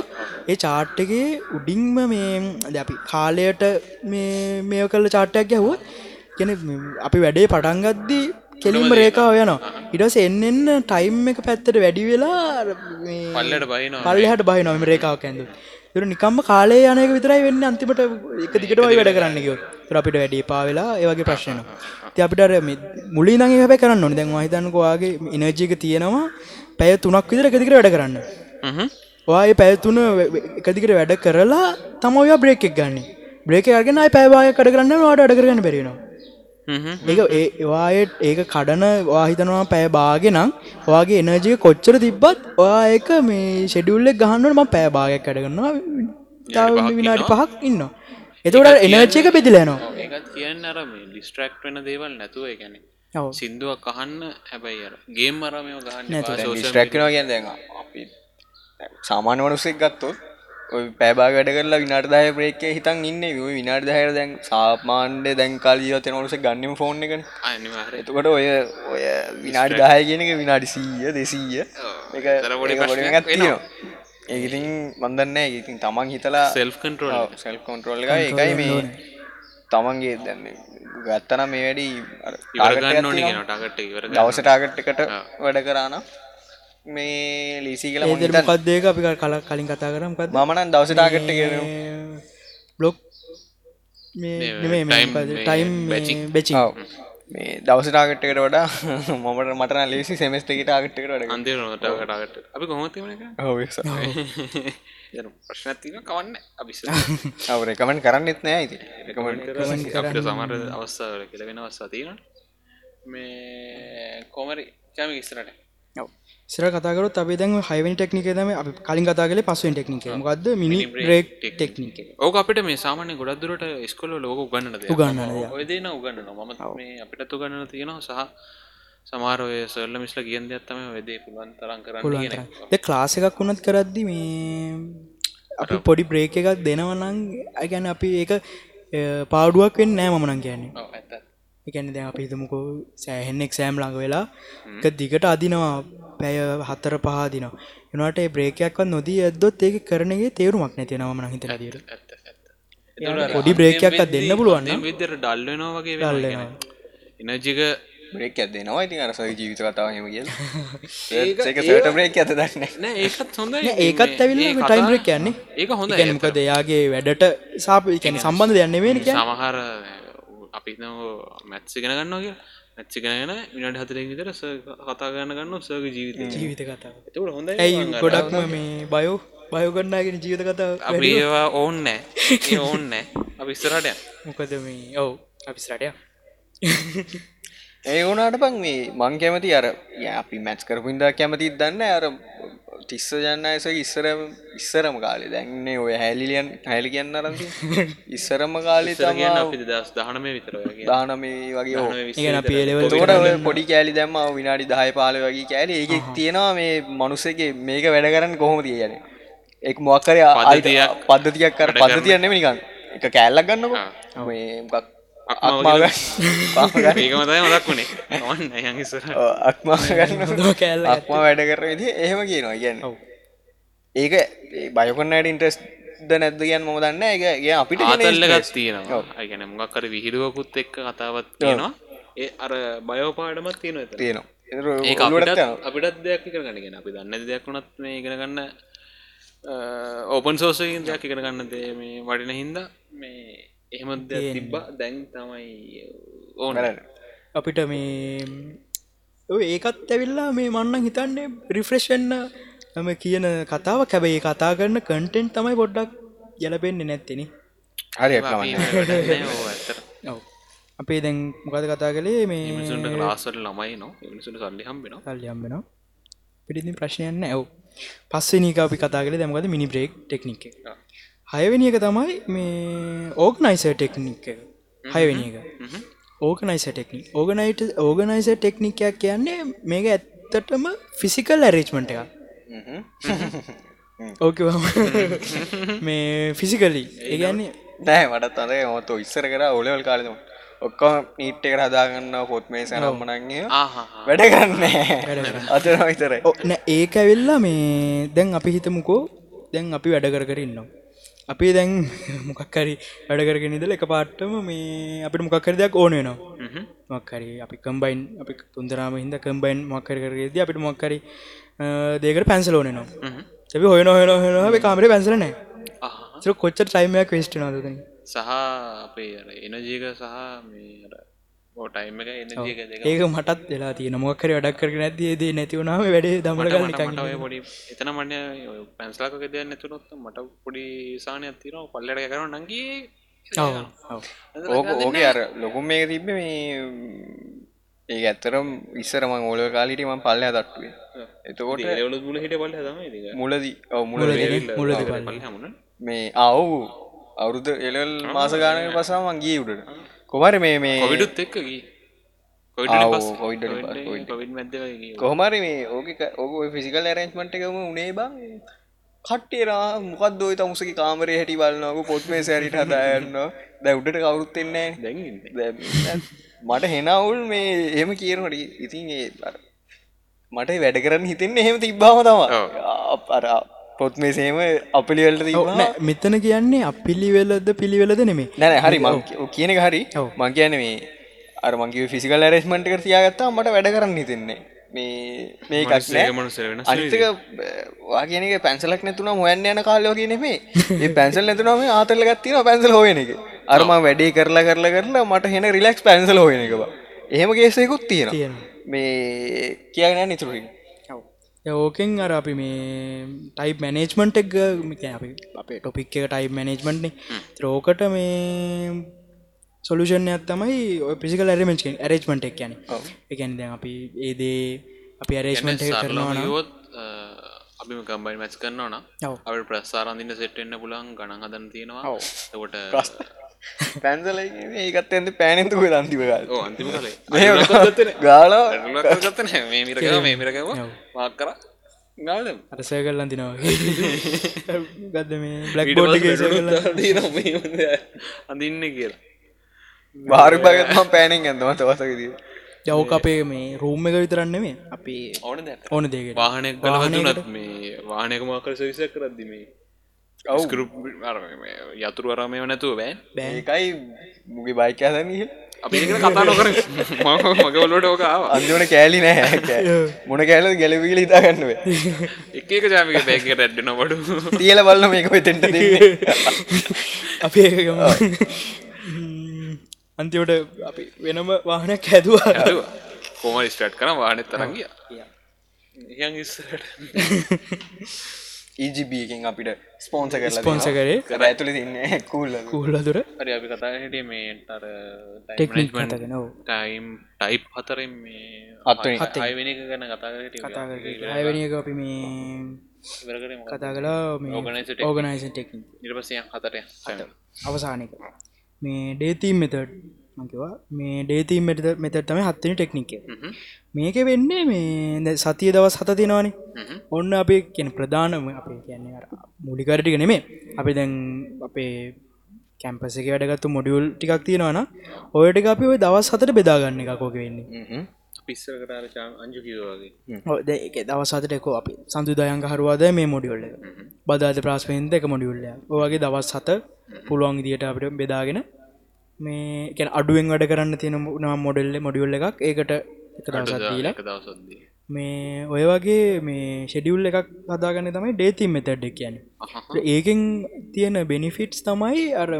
ඒ චාට්ටගේ උඩින්ම මේ අපි කාලයට මේ මේ කල්ල චාට්ටයක් ගැහුව කෙන අපි වැඩේ පටන්ගද්දී කෙලින්ම රේකාව යනවා. ඉටස එන්න එන්න ටයිම් එක පැත්තට වැඩි වෙලා පල්ලට බයිනවා පල්ලහට බයි නොම රේකාවක් ඇඳ තුර නිකම්ම කාලේ යනක විතරයි වෙන්න අන්තිමට එක දිගටමයි වැඩ කරන්න කිව තුර අපිට වැඩි පාවෙලා ඒවගේ ප්‍රශ්න ති අපිට මුලි නගේ හැබැ කරන්න ඕන. දැන් හිතන්නකවාගේ එනර්ජික තියෙනවා පැය තුනක් විතර එකදිකට වැඩ කරන්න. වාය පැයතුන එකදිකට වැඩ කරලා තම ඔය බ්‍රේක් එක් ගන්න. බ්‍රේක අගෙන පැවාය කඩ කරන්න වාට අඩ කරන්න බැරිෙනවා ඒක ඒ ඒවායට ඒක කඩන වාහිතනවා පැය බාගෙනම් ඔයාගේ එනර්ජික කොච්චර තිබ්බත් ඔයා ඒක මේ ෂෙඩියුල්ලෙක් ගහන්නට ම පෑ භාගයක් කඩගන්නවා තව විනාඩි පහක් ඉන්න එතකට එනර්ජයක බෙදිලයනවා ඒකත් කියන්න අර මේ ඩිස්ට්‍රක්් වෙන දේවල් නැතුව ගැන ඔව්. සිින්දුවක් කහන්න හැබැයි අර ගේම් නැතුව. ගහන්න දැන් අපි සාමාන්‍ය වනුසෙක් ගත්තොත් පෑබා වැඩ කරලා විනාට දාය ප්‍රේක හිතන් ඉන්න. ඔය විනාට දහයට දැන් සාමාන්්‍ය දැන් කාල ජීවතය නොලස ගන්නම ෆෝන් එකන. එතකොට ඔය ඔය විනාඩි දාය කියනක විනාඩි සීය දෙසීය. ඒඉතින් මන්දන්න ඉතින් තමන් හිතලා සෙල්් කන්ටරෝල් සෙල් කොන්ට්‍රෝල් එක එකයි මේ තමන්ගේ දැන්න ගත්තන මේ වැඩි අර ඉවරගන්න ඕනි target ගෙන ටගට ඉවර දවස ටාගට් එකට වැඩ කරාන මේ ලීසි කල ඒදර මොකක්දේක අපි කල කලින් කතා කරමකත් මමනන් දවස ටාගට් එක බ්ලොක් ටයිම් බෙචි. මේ දවස ටාගට්කට වඩා (laughs) මමට මටන ලේසි සෙමස්ටක ටාගට්කට නොටකටාගට අපි කොහොමතිමන ප්‍රශ්නතින කවන්න අපිස අවර කමෙන්ට කරන්නෙත් නෑ ඉති අපිට සමර අවස්ථාවල කියල වෙන අවස්ථා තියෙන මේ කෝමරි චම ඉස්රට සිර කතාකරත් අපේ දැන් හයිවන් ටෙක්නික දම අපි කලින් කතා කලේ පස්සුවෙන් ටෙක්නික මකක්ද මිනි බ්‍රේක් ටෙක්නික ඕක අපිට මේ සාමාන්‍ය ගොඩක්දුරට ස්කොල ලෝක උගන්නද උගන්නන ඔයදන උගන්න මත් මේ අපිට උගන්න තියෙනවා සහ සමාරය සල්ල මිස්ල කියන්න ඇත්තම වෙදේ පුළුවන් තරන් කරන්න ද ක්ලාස එකක් වුණත් කරද්දි මේ අපි පොඩි බ්‍රේක එකක් දෙනවනං ඇගැන අපි ඒක පාඩුවක් වෙන්න නෑ මනන් කියන්නේ. ඇත්ත එකැන දැ අපි හිතමුකෝ සෑහෙන්නෙක් සෑම් ළඟ වෙලා එක දිගට අදිනවා පැය හත්තර පහදිනවා එනට බ්‍රේකයක්වත් නොදී ඇදොත් ඒක කරනගේ තේරුමක් නැතිනවම හිත දිර පොඩි බ්‍රේකයක් දෙන්න පුළුවන් විදර ඩල්ලනවා වගේ ඩල්ලනවා. එනජික බ්‍රේක් ඇදෙනවා ඉතින් අර සයි ජීවිත කතාවහෙම කිය බ්‍රේක් ඇත දන්න නෑ ඒකත් හොඳ ඒකත් ඇවිල්ල ටයිම් බ්‍රේක් කියන්නේ ඒක හොඳ මොක දෙයාගේ වැඩට සාප කැන සම්බන්ධ දෙයන්න වෙන සමහර අපි මැත්සිගෙන ගන්නවා මැච්චිගෙන විනට හතරෙක් විතර කතා ගන්න ගන්න සර්ග ජීවිත. ජීවිත කතාව. එතකට හොඳ ඇයි ගොඩක්ම මේ බයෝ බයෝගන්නාගෙන ජීවිත කතාව අපි ඒවා ඕන්න ඕන්න අපි ස්තරට මොකද මේ ඔව් අපිස්රටය ඒ වුණට පං මේ මං කැමති අර ය අපි මැච් කරපුින්දා කැමතිත් දන්න අර තිස්ස ජන්න ඇස ඉස්සර ඉස්සරම කාලේ. දැන්නේ ඔය හැලිලියන් හැලි කියන්න අරති ඉස්සරම කාලේ තරගෙන තම අපි දස් දහනම විතර දානමේ වගේ ඔය පොඩි කෑලි දැම්ම විනාඩි දහය පාල වගේ කෑලි. ඒක තියෙනවා මේ මනුස්සගේ මේක වැඩ කරන්න කොහොම තියන එක් මොක්කර පද්ධතියක්. පද්ධතියක් කර පද්ධතියන්න නිකන්. එක කෑල්ලක් ගන්නක. මේ මොකක් ඒකම තයි මදක් වුණේ. ඔන්න යඟස්සර අක්මා ගන්න කෑල්ල අක්මා වැඩ කර විදි එහෙම කියනවා. කියන්න ඒක බයකොන්නට ඉන්ට්‍රස් ද නැද්ද කියන්න මොම දන්න එක ඒ අපිට interest. තියෙනවා. අගැන මොගක්කර විහිදුවකුත් එක්ක කතාවත් තියෙනවා. ඒ අර බයෝපාඩමත් තියෙන තියෙනවා ඒ අපිටත් දෙයක් කරගන්නගෙන අපි දන්න දෙයක් වුණත් මේ ඉගෙන ගන්න ඕපන් සෝසකින් දෙයක් ඉගෙන ගන්න දේ මේ වඩින හින්දා මේ එහෙම දෙයක් තිබ්බ. දැන් තමයි ඕන. අපිට මේ ඔය ඒකත් ඇවිල්ලා මේ මන්නන් හිතන්නේ රිෆ්‍රෙෂන්න ම කියන කතාව කැබයි කතා කරන කටෙන්ට් තමයි පොඩ්ඩක් යලපෙන්න්න නැත්තෙන හරි අපේ දැන් මොකද කතා කළේ? මේ ලාසට ළමයි නවා මිනිසුට සල්ලි හම්බෙන කල්යම්බෙන පිටිතින් ප්‍රශ්නයන්න ඇව් පස්සෙනක අපි කතා කළ දැමකද මිනි බ්‍රේක් ටෙක්නික් එක හයවෙනි එක තමයි මේ ඕගනයිස ටෙක්නික් එක. හයවෙනි එක. ඕගනයිස ටෙක්නික්. ඕගනයිට ඕගනයිස ටෙක්නිකයක් කියන්නේ මේක ඇත්තටම ෆිසිකල් ඇරේච්මට එක ඕක මේ ෆිසිකලි ඒගන්නේ නෑ මටත් අද මොත ඉස්සර කර ඔලවල් කාලෙම ඔක්කොම නීට් එක හදාගන්න පොත් මේ සැනම්මනන්ගේ වැඩ කරන්න අතර විතරයි. නෑ ඒක ඇවෙල්ලා මේ දැන් අපි හිතමුකෝ දැන් අපි වැඩ කර කර ඉන්නවා අපි දැන් මොකක්කරි වැඩ කරගෙන ඉදල එක පාට්ටම මේ අපිට මොකක්කර දෙයක් ඕන වෙනවා. මක්කරි අපි කම්බයින් අපි තුන්දරාම හිද කම්බයින් මක්කර කරේද අපිට මොක්කරි දේකට පැන්සල ඕනනවා ඇබි හොයන හොයන හොන කාමර පැන්සල නෑ කොච්චර ටයිමයක් වෙස්ට නද සහ අපේ එනජීක සහ මේ ෝටයිම එක එනජීක දෙක ඒක මටත් වෙලා තිය මොක්කර වැඩක් කර නැතිේදී නැතිවුණාව වැඩේ දමට පොඩි එතන මට පැන්සලාක දෙයක් නැතුනොත් මට පොඩි සානයක් තියනවා. පල්ලට කරන නගේ ඕක ඕක අර ලොකුම් මේක තිබ්බ මේ ඒ ඇත්තරම් ඉස්සරම ඕල කාලිටම පල්ලය තට්ටුවේ එතකොට මුල හිට පල්ල මුලදී ඔව මුල මුලදී පල්ල. හමුණ මේ අවු අවුරුද්ධ එලල් මාස ගානක පසාම ගිය උඩට කොමර මේ මේ කොවිඩුත් එක්ක කොහමරි මේ ඕක ඕක ෆිසිකල් ඇරෙන්ස්මට එකම උනේ බං කට්ටේරා මොකක් දෝයි තමුසකි කාමරය හැටි බලන්නක පොත් මේ සැරිට හදායන්න දැ උඩට කවුරුත්තෙන්නේ මට හෙනවුල් මේ එහෙම කියනට ඉතින් ඒ මට වැඩ කරන්න හිතෙන්නේ එහෙම තිබ්බාම තම අර පොත් මේ සේම අපිලිවලට තිබ මෙතන කියන්නේ අපිලිවෙලද පිළිවෙලද නෙමේ නැන හරි ම කියන එක හරි. මං කියන මේ අර මංගේ ෆිසිකල් ඇරෙස්මට කර තියාගත්තා මට වැඩ කරන්න හිතෙන්නේ. මේ මේ කක්නෑ අනිතක වාගෙනක පැන්සලක් නැතුන හොයන්න යන කාලයෝගේ නෙමේ ඒ පැන්සල් නැතුනම ආතරල ගත්තින පැන්සල් හෝයන එක. අරම වැඩේ කරලා කරලා කරලා මට හෙන රිලක්ස් පැන්සල හොයන එකවා එහෙම ගේසයකුත් තියෙන මේ කියන්න නිතුරින් ඕකෙන් අර අපි මේ ටයි් මැනේජ්මන්ට් එක් අපි අපේ ටොපික් එක ටයි් මැනේජ්මන්ට්න ත්‍රෝකට මේ සොලුෂන්යක් තමයි පිසිකල් ඇරමෙන්ච් ඇරේජ්මට එක් යන එකැන දැන් අපි ඒදේ අපි ඇරේජ්මන්ට් කරනවා නම් යොත් අපි කම්බයි මැච් කරනවා න ඔව්. අප ප්‍රස්සාරන්දින්න සෙට්ෙන්න්න පුලන් ගණන් හදන් තියෙනවා. එකොට පැන්සල ඒකත් ඇද පෑනෙන්තුක දන්තිවගල් ඕ අන්තිම කලේ ගාල ගත්තන මේ මිරක මේ මිරකව මාක් කර. අරසය කරලන් තිනවා ගත්ද මේ බ්ලක් බෝඩ් අඳන්න කියලා. බාරි භගත්ම පෑනෙන් ඇඳම තවසකදී යවක අපේ මේ රූම් එක විතරන්නෙමේ අපි ඕන ද ඕන දේකට වාහනයක් ගලවතුනත් මේ වාහනක මාකර සවිසක් කරද්දි යතුරු වරමය නැතුව බෑ. බෑ. ඒකයි මුගේ බයික ඇදනහ අපි ඒක කතා නොකර මගවලට ඕකාව අන්තිවන කෑලි නෑ. (laughs) මොන කෑල ගැලවිල හිතාගන්නව (laughs) එක එක ජාමික බැක රැඩ්ඩන බඩු තියල බල්ල මේක වෙතෙන්ට (laughs) අපි අන්තිවට අපි වෙනම වාහනයක් හැදවා. කොම ස්ටට් කන වානෙත් තරගිය ඉස්සට ඒජිබියකින් අපිට ස්පෝන්ස කරලා ස්පොන්ස කරේ. කර ඇතුළ තින්න (laughs) කූල්ල කූල්ලදුර හරි අපි කතා හිටිය මේ තර ටෙක්නික් කතගෙන ඔව්. ටයිම් ටයිප් හතරෙන් මේ හත්වෙනි. හයවෙනි එක ගැන කතා කර අයවැනි එක අපි මේ කතා කලා. ඕගනයිසන් ටෙක්නික් නිර්පසයන් හතරය අවසානක මේ ඩේතීම් මෙතඩ් මකිවා මේ ඩේතීම් මෙත මෙතට තම හත්තනි ටෙක්නික මේක වෙන්නේ මේ සතිය දවස් හත තියෙනවානේ ඔන්න අපි කියෙන ප්‍රධානම අපේ කියන්නේ මුලිකරටික නෙමේ අපි දැන් අපේ කැම්පස එක වැඩගත්තු මොඩියුල් ටිකක් තියෙනවාන ඔයට අපි ඔය දවස් හතට බෙදාගන්න එක කෝක වෙන්නේ. පිස්සර කතාර අංජු කිවවාගේ ඔය දැන් ඒක දවස් හතටකෝ අපි සඳුදායන්ක හරුවාද මේ මොඩියුල්ල බදාද ප්‍රාස්පෙන්ද එක මොඩියුල්ල ඔගේ දවස් හත පුළුවන් දිට අපිට බෙදාගෙන මේ කැන අඩුවෙන් වැඩ කරන්න තියෙන නම් මොඩෙල්ල මොඩියුල්ල එකක් ඒකට එක දවසත් දීලා. එක දවසොද්දී මේ ඔය වගේ මේ ෂෙඩියුල් එකක් හදාගන්න තමයි ඩේතිම් මෙතැඩ් කියන ඒකෙන් තියෙන බෙනිෆිට්ස් තමයි අර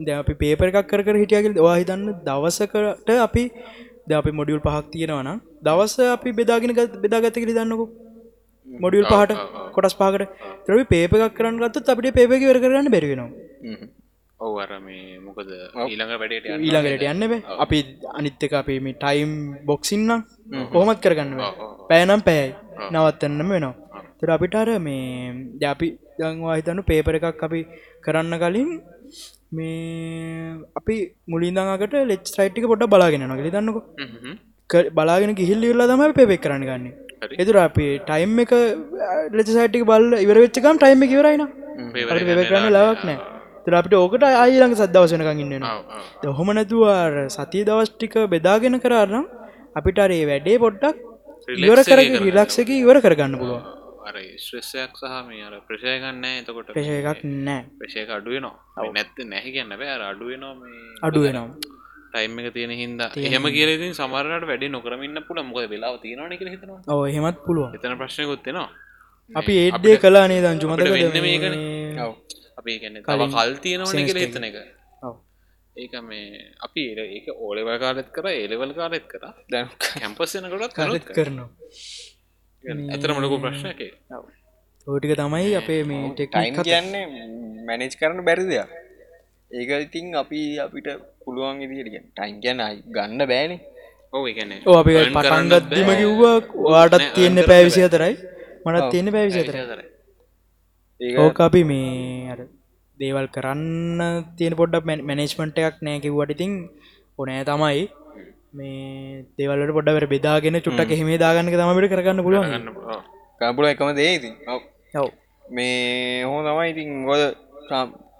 ද අපි පේපර එකක් කර කර හිටියගල් වා හිතන්න දවසකට අපි ද අපි මොඩියුල් පහක් තියෙනවන දවස අපි බෙදාගෙන ගත් බෙදාගත්තකරි දන්නකු මොඩියුල් පහට කොටස් පාකට තරවි පේප එකක් කරන්න ගත්ත අපිට පේපක වර කරන්න බැරිවෙනවා ඔව අර මේ මොකද ඊළඟ වැඩට ඊළඟට යන්න බෑ. අපි අනිත්තක අපේ මේ ටයිම් බොක්සින්නම් කොහොමත් කරගන්න පෑනම් පෑයි. නවත්තන්නම වෙනවා. තර අපිට අර මේ ජාපි දංවා හිතනු පේපර එකක් අපි කරන්න කලින් මේ අපි මුලින්දඟට ලෙච් රයිට්ික පොට බලාගෙන නොගලි දන්නක බලාගෙන ගිහිල් ඉල්ලා තම පේපෙක් කරන්න ගන්න. එතුර අපි ටයිම් එක ලෙච සයිටික බල්ල ඉවර වෙච්චකම් ටයිම් එක ඉවරයින කරන්න ලාවක් නෑ තර අපිට ඕකට අයිලඟ සදවසනකං ඉන්නවා හොම නැතුවාර සතිය දවස්ටික බෙදාගෙන කරන්නම් අපිට අරේ වැඩේ පොඩ්ඩක් ඉවර කර රිලක්ෂක ඉවර කරගන්න පුළුව අර ස්්‍රෙස්සයක් සහ මේ ප්‍රශයගන්න එතකොට. ප්‍රශය එකක් නෑ ප්‍රශයක අඩුවනවා නැත්ත නැහැ කියන්න බෑ. අඩුවනවා මේ අඩුවෙනවා ටයිම් එක තියෙන හින්ද. එහෙම කියලතින් සමරට වැඩි නොකරමන්න පුළ මොක වෙලාව තියෙනවාන එක හිතනවා. ඕ එහෙමත් පුළුවන්. එතන ප්‍රශ්නයකුත්තිනවා අපි ඒඩ්ඩේ කලා නේ මතක වෙන්න මේකන අපි ගැන තව කල් තියෙනවන කියල හිතන එක. ඒක මේ අපි ඒ ඒක ඕලෙව කාලෙත් කර ඒලෙවල් කාලෙත් කර. දැන් කැම්පස්සනකොටත් කරත් කරනවා. ඇතර මලකු ප්‍රශ්නයක ඕටික තමයි අපේ මේ ටෙක්නික් කියන්නේ මැනේජ් කරන බැරිදයක් ඒක ඉතින් අපි අපිට පුළුවන් ඉදිට ටයින් ගැන ගන්න බෑනේ. ඔව ඕ අපි පටන්ගත්දීම කිව්වා වාටත් තියෙන්න පැවිසි අතරයි මනත් තියෙන පැවිසි අතර ඕක අපි මේ අර දේවල් කරන්න තියෙන පොඩ්ඩ මැනේජ්මන්ට එකක් නෑ කිව්වට ඉතින් ඕනෑ තමයි. මේ දේවල්ට පොඩ්ඩ බෙදාගෙන චුට්ටක් එහෙම දාගන්න තමට කරගන්න පුළුවන්. කම්පුල එකම දේ ඉතින්. ඔව්. මේ හෝ තමයි ඉතින් ගොද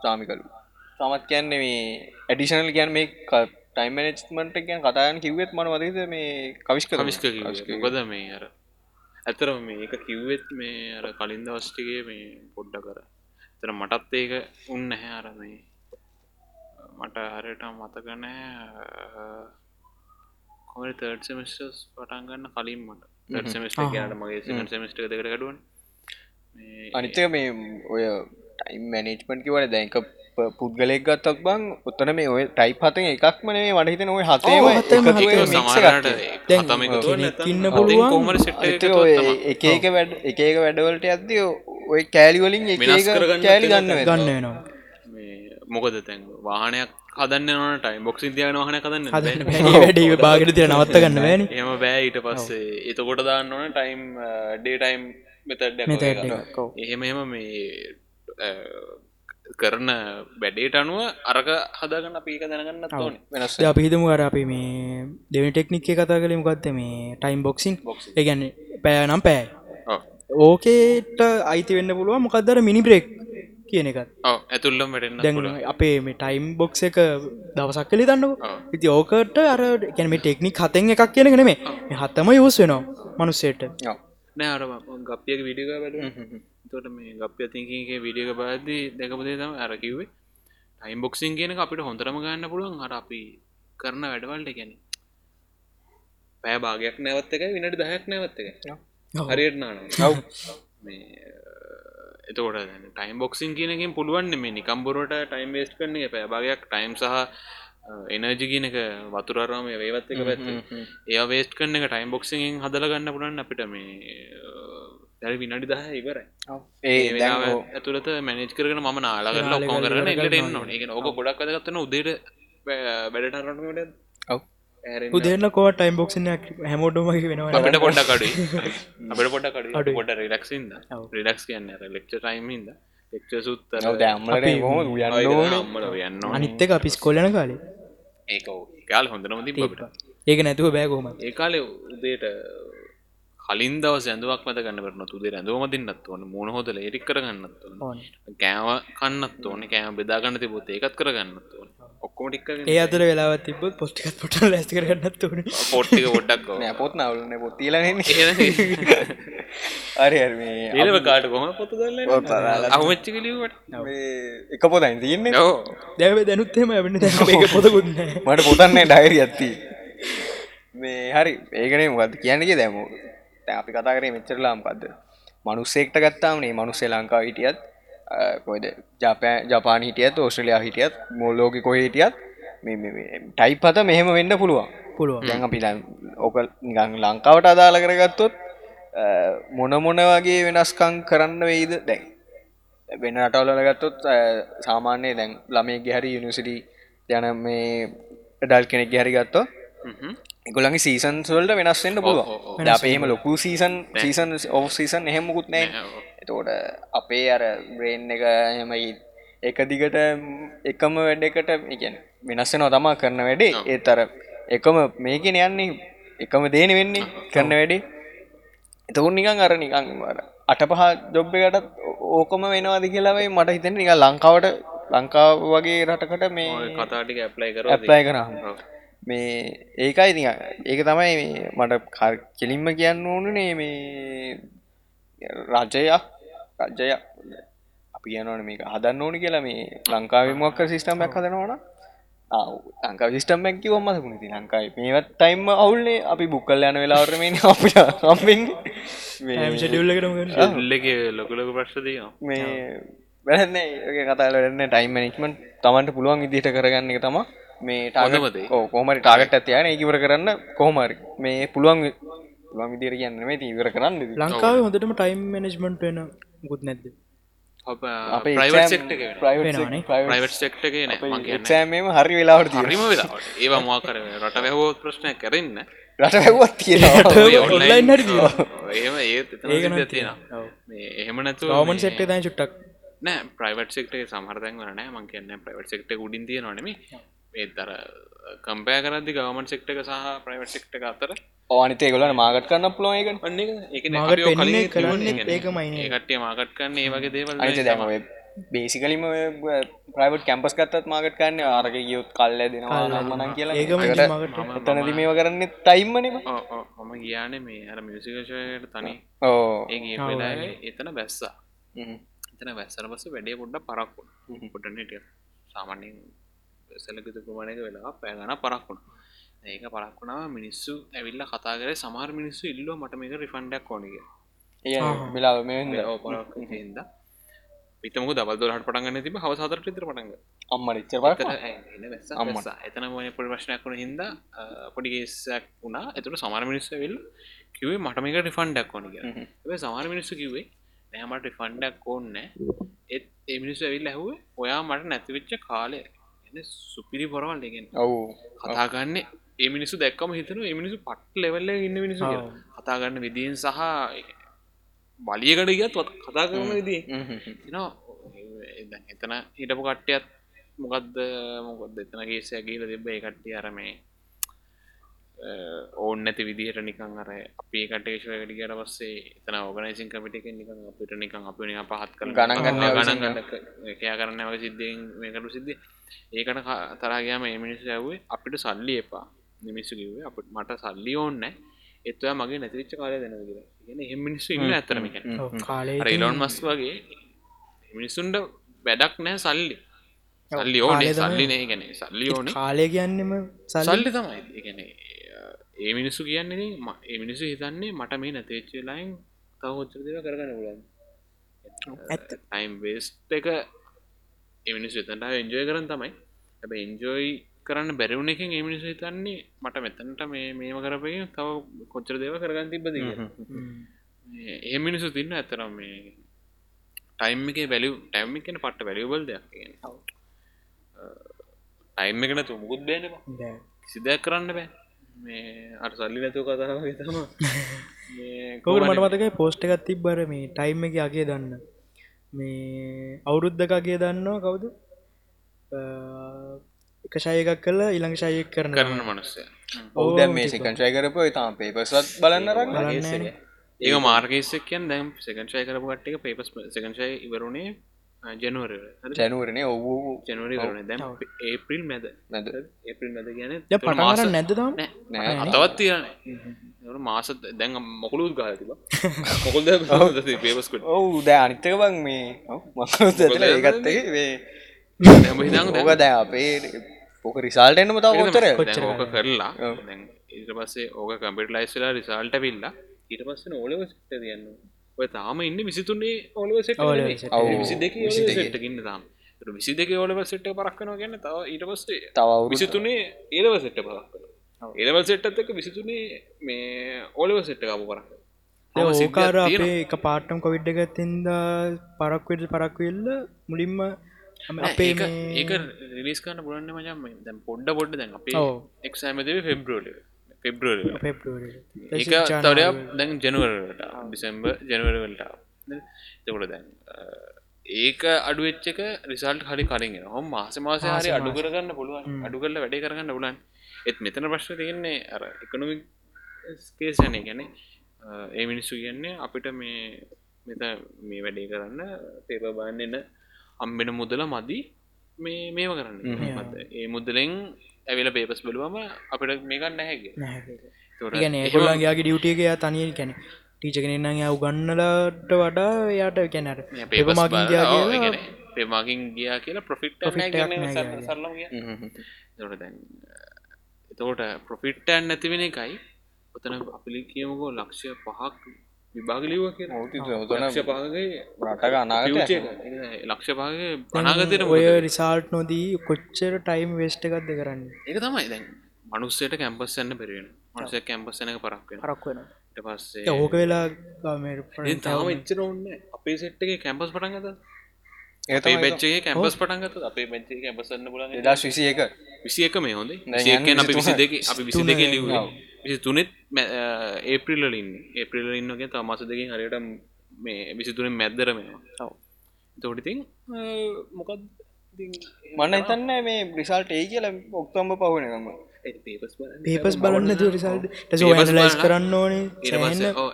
සාමිකලු. සමත් කියන්නේ මේ ඇඩිෂනල් කියන් මේ ටයිම් මනේජ්මන්ට කියන් කතායන් කිව්වෙත් මන වදද මේ කවිස්ක කවිස්ක ගොද මේ අර ඇතර මේ එක කිව්වෙත් මේ අර කලින් දවස්ටිගේ මේ පොඩ්ඩ කර තර මටත් ඒක උන්න හැ අර මේ මට හරයට මතකනෑ කොමරි තර්ඩ් සෙමිස්ටර්ස් පටන්ගන්න කලින් මට. සෙමිස්ට කියනට මගේ සෙමිස්ට දෙකට කඩුවන්. අනිතක මේ ඔය ටයිම් මැනේජ්මන්ට් කිවට ප- පුද්ගලෙක් ගත්තත් බං උත්තන මේ ඔය ටයිප් හතෙන් එකක් මනේ වඩහිතන ඔය හතේම ඔව්, හතේම එකතු හතේම. වෙන mix එකක් සමාරට තියෙනවා. දැන් හතම එකතු වෙලා කෙනෙක් නැත්නම් ඉන්න හතෙන් පුළුවන්. එක. එක එක වැඩ එක එක වැඩවලට ඇද්දි ඔය කෑලිවලින් කෑලි ගන්න වෙනවා. ගන්න වෙනවා මේ මොකද තැන් වාහනයක් හදන්න නොන ටයිම් බොක්ස් ඉදියන වහන කදන්න වැඩේ බාගෙන තිර නවත්ත ගන්න වැනි එම බෑ ඊට පස්සේ එතකොට දාන්න ඕන ටයිම් ඩේටයිම් ඔව්. එහෙම එහෙම මේ කරන වැඩේට අනුව අරක හදාගන්න අපික දැනගන්න ඕන. වෙනස් අපිහිතම කර අපි මේ දෙවනි ටෙක්නික්ේ කතා කලින් ගත්ත මේ ටයිම් බොක්සින්. ඒගැන්න පෑ නම් පෑයි. ඕකේට අයිති වෙන්න පුළුව මොකක්දර මිනි බ්‍රේක් කියන එකත්? ඇතුල්ලම් වැටෙන්න්න දැන් අපේ මේ ටයිම් බොක්ස එක දවසක් කලි දන්නක. ඉති ඕකට අර ගැන මේ ටෙක්නික් හතෙන් එකක් කියන නෙමේ මේ හත්තම යස් වෙනවා මනුස්සේට නෑ අර ගපියක විඩියක වැඩ තොට මේ ගප්‍ය තිකින්ගේ විඩියක බාදී දැකපදේ තම අර කිව්වේ. ටයිම් බොක්සින් කියන අපිට හොඳරම ගන්න පුළුවන් අර අපි කරන වැඩවල්ට ගැන පෑ භාගයක් නැවත් එක විනට දහයක් නැවත් එක. හරියට නාන. මේ එතකොට ටයිම් බොක්සින් කියනකින් පුළුවන් මේ නිකම්බොරට ටයිම් වේස්ට කරන එක පෑභාගයක් ටයිම් සහ එනර්ජි කියනක වතුරාරම වේවත් එක පැත්ත. ඒ වේස්ට කරන එක ටයිම් බොක්සිෙන් හදල ගන්න පුළන් අපිට මේ දැරි විනාඩි දහ ඉවරයි. ඒ. ඇතුළත මැනේජ් කරන ම නාලාගන්න නාල ඔක්කෝ කරන කරලා එකට. එන්න (laughs) එක ඕක ගොඩක් අදගත්තන උදේට වැඩටරට ඔව්. උදේන්න කෝ ටයිම් බොක්සිනයක් හැමෝඩමගේ වෙනවා අපට පොඩ්ඩ කඩුයි අපට පොඩ කඩු. පොඩ රිලක්සින්ද. රිලක්ස් කියන්න ලෙක්ච ටයිම්ද එක්ච සුත්තර අපි ඕනේ? යන්න අනිත්තක අපිස් කොල්ලන කාලේ. ඒක ඒකාල හොඳනම තිබට ඒක නැතුව බෑගොම ඒකාලෙ උදේට කලින් දවස ඇඳුවක් මත ගන්න කරන තුදේ ඇඳුවම දින්නත් ඕන. මුණ හොදල එරික් කරගන්නත් ඕන. කෑව කන්නත් ඕන. කෑම බෙදාගන්න තිබොත් ඒකත් කරගන්නත් ඕන. ඔක්කොම ටික් ඒ අතර වෙලාවත් තිබ පොස්්ටිකත් පොට ලැස් කරගන්නත් ඕන. පොට්ටික පොඩ්ඩක් නෑ පොත් නවලන පොත් තිීලන අරි හරි මේ ඒව කාට කොම පොත අදාලා. අවච්චි කලිවට මේ එක පොතයි තියන්නේ? ඕ දැව දැනුත්තේම ඇබෙන ඒක පොතකුන්න මට පොතන්නේ ඩයිරි ඇත්ති මේ හරි. ඒකනේ මොකද කියන්නගේ දැම අපි කතා කරේ මෙච්චරලාම්කක්ද මනුස්සෙක්ට ගත්තාමනේ මනුස්සේ ලංකාව හිටියත් කොයිද ජපෑ ජපාන හිටියත් ඕස්ට්‍රලයා හිටියත් මොල්ලෝක කොහ හිටියත් ටයිප් පත මෙහෙම වෙන්න පුළුවන්. පුළුවන්. දැන් අපි දැන් ඕක නිකං ලංකාවට අදාළ කරගත්තොත් මොන මොන වගේ වෙනස්කං කරන්න වෙයිද? දැන් වෙන රටවල ගත්තොත් සාමාන්‍යය දැන් ළමේ ගැහරි යුනිසිටි යන මේ ඩල් කෙනෙක් ගැහරි ගත්තෝ එකුළඟගේ සීසන් සල්ට ඔව්, ඔව්, පුළුව අපේම ලොකු සීසන් සීසන් ඔෆ් සීසන් එහෙමකුත් නෑ. එතෝට අපේ අර බ්‍රේන් එක එහෙම එක දිගට එකම වැඩකට එකන් වෙනස්සෙනවා තමා කරන වැඩේ. ඒත් අර එකම මේකෙන යන්නේ එකම දේන වෙන්නේ කරන වැඩේ. එතකුන් නිකන් අර නිකං අර අට පහ ජොබ් එකටත් ඕකම වෙනවාද කියලාවයි මට හිතෙන නික ලංකාවට ලංකාව වගේ රටකට මේ කතාටික ඇප්ලයි කර ඇප්ලයි කරහම මේ ඒකයි ඉතින් ඒක තමයි මේ මට කෙලින්ම කියන්න ඕනනේ මේ රජයක් රජයක් අපි කියනවන මේක හදන්න ඕනි කියලා මේ ලංකාවමක්ක සිිස්ටම්යක් හදනවන ලංකා විිස්ටම්මැක් කිවම මතකුණ ති ලංකායි මේවත් ටයිම්ම අවුල්න්නේ අපි බුක්කල් යන වෙලාවරමේ (laughs) අපිට හම්බෙන් ෂඩියල්ලකටම ල්ලක ලොකලක ප්‍රශ්තිය මේ වැරන්න ඒ කතාල වෙන්න ටයිම් මනික්මට තමන්ට පුළුවන් ඉදිට කරගන්න එක තම මේ හොඳම දේ. ටාග කෝමරි ටාගට ඇතියන ඒකිවර කරන්න කොහොමරි මේ පුළුවන් පුළුවන් විදිර කියන්න මේ තීවර කරන්න ලංකාව හොඳටම ටයිම් මනජ්මන්ට් වෙන ගුත් නැද්ද? මගේ එක්ෂෑමම හරි වෙලාවට තිය හරිම වෙලාට ඒවා මවාකර රට වැහෝත් ප්‍රශ්නය කරන්න රට හැවත් තියෙන (laughs) තියෙනවා. ඔව්. එහෙම නැතු ගවමන් සෙට් තයි චුට්ටක්. නෑ ප්‍රයිවට් සෙක්ට සමහරතැන් වරනෑ මං කියන්න ප්‍රයිවට් සෙක්ට උඩින් තිය නොනෙම ඒතර කම්පය කරදදි ගවමන් සෙක්ට එක සහ ප්‍රයිවට් සෙක්ට අතර ඕනිතේ ගොලන මාගට කරන්න පලෝයක අන්න ඒක මාගට කරන්නේ ඒ වගේ දේවල් දැම බේසිකලිම ප්‍රයිවට් කැම්පස් කත්තත් මාගට කන්න ආරක ගියොත් කල්ල දෙනවා මනන් කියලා. මගට එතනදි මේව කරන්න ටයිම්මනම මම ගියානේ මේ අර මියසිකෂයට තනි. ඕ ඒ එතන බැස්සා එතන වැස්සර පස වැඩේ පොඩ්ඩ පරක්වුණ පොටනට සාමාන්‍යෙන් සැලකතු ප්‍රමාණයක වෙලා පෑගන පරක්වුණ ඒක පරක්වුණාව මිනිස්සු ඇවිල්ල කතා කර සමහර මිනිස්සු ඉල්ලෝ මට මේක රිෆන්ඩක් ඕනක ඒ මිලාව මෙ පරක් හිද අපිතමක දවල් දොලහට පටන්ගන්න තිබ හවසාතරට ඉතර පටන්ග අම්ම අම්ම. එතන මොන පොඩි ප්‍රශ්නයක් වුණ හිද පොඩි ගේසක් වුණා. ඇතුට සමාර මිනිස්ස වෙල් කිවේ මට මේක රිෆන්ඩක් ඕන කිය සමාර මිනිස්සු කිවේ නෑමට රිෆන්ඩක් ඕන්න ඒත් ඒ මිනිස්සු ඇවිල් ඇහුව ඔයා මට නැතිවෙච්ච කාලය සුපිරි පොරවල් දෙගෙන් ඔවු. කතාගන්න ඒ මිනිසු දැක්කම හිතන ඒ මිනිසු පට් ලෙවල්ල ඉන්න මිනිසු කියලා. කතාගන්න විදිීන් සහ බලියකට ගත් කතා කරන විදී තිනවා එතන හිටපු කට්ටයත් මොකක්ද මොකොද එතනගේ සැගීල තිබ ඒ කට්ටිය අරමේ ඕන්න නැති විදිහට නිකන් අර අපේ කටේශවකට කියට පස්සේ එතන ඕගනයිසින් කමිටික නිකන් අපිට නිකන් අප පහත් කර ගණන් ගන්න ගණන් ගන්න කයා කරන්න වගේ සිද්ධෙන් මේකරු සිද්ධ ඒකට තරාගයාම ඒ මිනිස්සු ඇවේ අපිට සල්ලි එපා. නිමිස්සු කිවේ අපට මට සල්ලි ඕන්න එත්වා මගේ නැතිරිච්ච කාලය දෙන කියලා. ගෙන එහ මිනිස්සු ඉන්න ඇතරමික කාලේ රයිලොන් මස් වගේ මිනිස්සුන්ට වැඩක් නෑ සල්ලි. සල්ලි ඕනේ සල්ලි නෑ. ගැන සල්ලි ඕනේ. කාලය කියන්නෙම සල්ලි. සල්ලි තමයි. ගැන ඒ මිනිස්සු කියන්නේ ඒ මිනිස්සු හිතන්නේ මට මේ නැතේච්චලයින් තව හොච්චර දෙව කරගන්න පුලන් ටයිම් වේස්ට එක එමිනිස්සු එතට එන්ජෝය කරන තමයි. ඇබ එන්ජෝයි කරන්න බැරිවුණ එක ඒ මිනිසු හිතන්නේ මට මෙතැනට මේ මේම කරපය තව කොච්චර දේව කරගන්න තිබද ඒ මිනිසු තින්න ඇතරම් මේ ටයිම් එක වැලි ටයිම් එකන පට්ට වැලිබල් දෙයක් ටයිම් එකන තුමුකුත් බේනවා සිදයක් කරන්න බෑ මේ අට සල්ලි නැතුව කතාව තම කවර මට මතකයි පෝස්්ට එකත් තිබ්බර මේ ටයිම් එක අගේ දන්න. මේ අවුරුද්ධකගේ දන්නවා කවුද? එක ශයකක් කලා ඉළඟ ශයක කරන කරන මනුස්සය. ඔවුද මේ සිකංශය කරපු තාම පේපසත් බලන්න රක් බලන්න ඒක මාර්කේසකයන් දැම් සකංශය කරපු කට්ටික පේපස් සකංශය ඉවරුණේ ජනුවර ජැනුවරණය ඔවු ජනවරි වරන දැම් ඒප්‍රිල් මැද නැද ඒප්‍රිල් මැද ගැන පටමර නැද්දම් නෑ අතවත් තියන මාස දැන් මොකලුත් ගාතිබ මොකල්ද පේපස්කට ඔවු දෑ අනිත්තක බං මේ මල ඒගත්තක වේ ඕක දෑ අපේ පොක රිසාල්ටෙන්ම තව කොත්තර ඕක කරලා දැන් ඊට පස්සේ ඕක කම්පිට ලයිස්ලා රිසාල්ට විල්ලා ඊට පස්සන ඕලව සිට තියන්න ඔය තාම ඉන්න විසිතුන්නේ ඕලව සෙට. විසි දෙක. සෙට්ටකින්න තාම. විසි දෙක ඕලව සෙට්ට පරක්කනවා ගැන්න තව ඊට පස්සේ තව විසිතුනේ ඒලව සෙට්ට පරක්කන ඒලවල් සෙට්ටත් එක විසිතුනේ මේ ඕලව සෙට්ට කාපු පරක්ක ඕකාර එක පාටම් කොවිඩ් එකත්තින්ද පරක්වෙට පරක්වෙල්ල මුලින්ම අපේ ඒක ඒක රිලිස් කන්න පුලන්න මජම් දැන් පොඩ්ඩ පොඩ්ඩ දැන් අපේ. එක්සෑමදේ පෙබ්‍රෝල පෙබ්‍රවරි ඒක තවරයක් දැන් ජනවරට ඩිසම්බ ජනවරවලට තකොට දැන් ඒක අඩුවච්චක රිසල්ට හරි කලින් හොම මාස මාස හරි අඩු කරගන්න පුළුවන් අඩු කරල වැඩේ කරගන්න පුලන් එත් මෙතන ප්‍රශ්න තියන්නේ අර එකනොමික් කේසනේ ගැන ඒ මිනිස්සු කියන්නේ අපිට මේ මෙත මේ වැඩේ කරන්න පේප බාන්නන්න අම්බෙන මුදල මදි මේ මේම කරන්න ඒ මුදලෙන් ඇවිල පේපස් බලුවම අපිට මේකන්න හැගේ ගැන ඒගොල්ලන්ගේ ඩියුටියගේ තනිය කැන ටීචකෙනන්න ය උගන්නලට වඩා යාට කැනට පේපමාකින් පේමකින් ගියා කියලා ප්‍රොෆිට් Profit එකක් නෑ සරලම තොට දැන් එතකොට ප්‍රොෆිට්ටන් නැතිවෙන එකයි. ඔතන අපිලි කියමකෝ ලක්ෂය පහක් විභාගලිව කිය ලක්ෂ පහගේ රටක අනාගත ලක්ෂ පහගේ පනාගතයට ඔය රිසාල්ට් නොදී කොච්චර ටයිම් වෙස්ට එකක්ද කරන්න? එක තමයි දැන් මනුස්සයට කැම්පස්සන්න පෙරෙන මනුසය කැම්පස්සන එක පරක්වෙන ට පස්සේ ඕක වෙලා තාම එච්චර ඔන්න අපේ සෙට්ගේ කැම්පස් පටන්ගත ඒ බච්චේ කැම්පස් පටන්ගත අපේ බච්චේ කැම්පසන්න පුලන් එදස් විසි එක. විසි එක මේ හොඳේ. විසියකන අපි විසි දෙක අපි විසි දෙක ලිවේ. විසි තුනෙත් ඒප්‍රිල්ලින් ඒප්‍රිල්ල ඉන්නගේ තා මස දෙකින් හරියට මේ විසි තුනෙන් මැද්දර මේවා. තෝටිතින් මොකක් මන්න හිතන්න මේ බ්‍රිසල්ට ඒ කියල ඔක්තම්බ පහුනකම පේපස් බලන්න රිසල්ට ලයිස් කරන්න ඕනේ.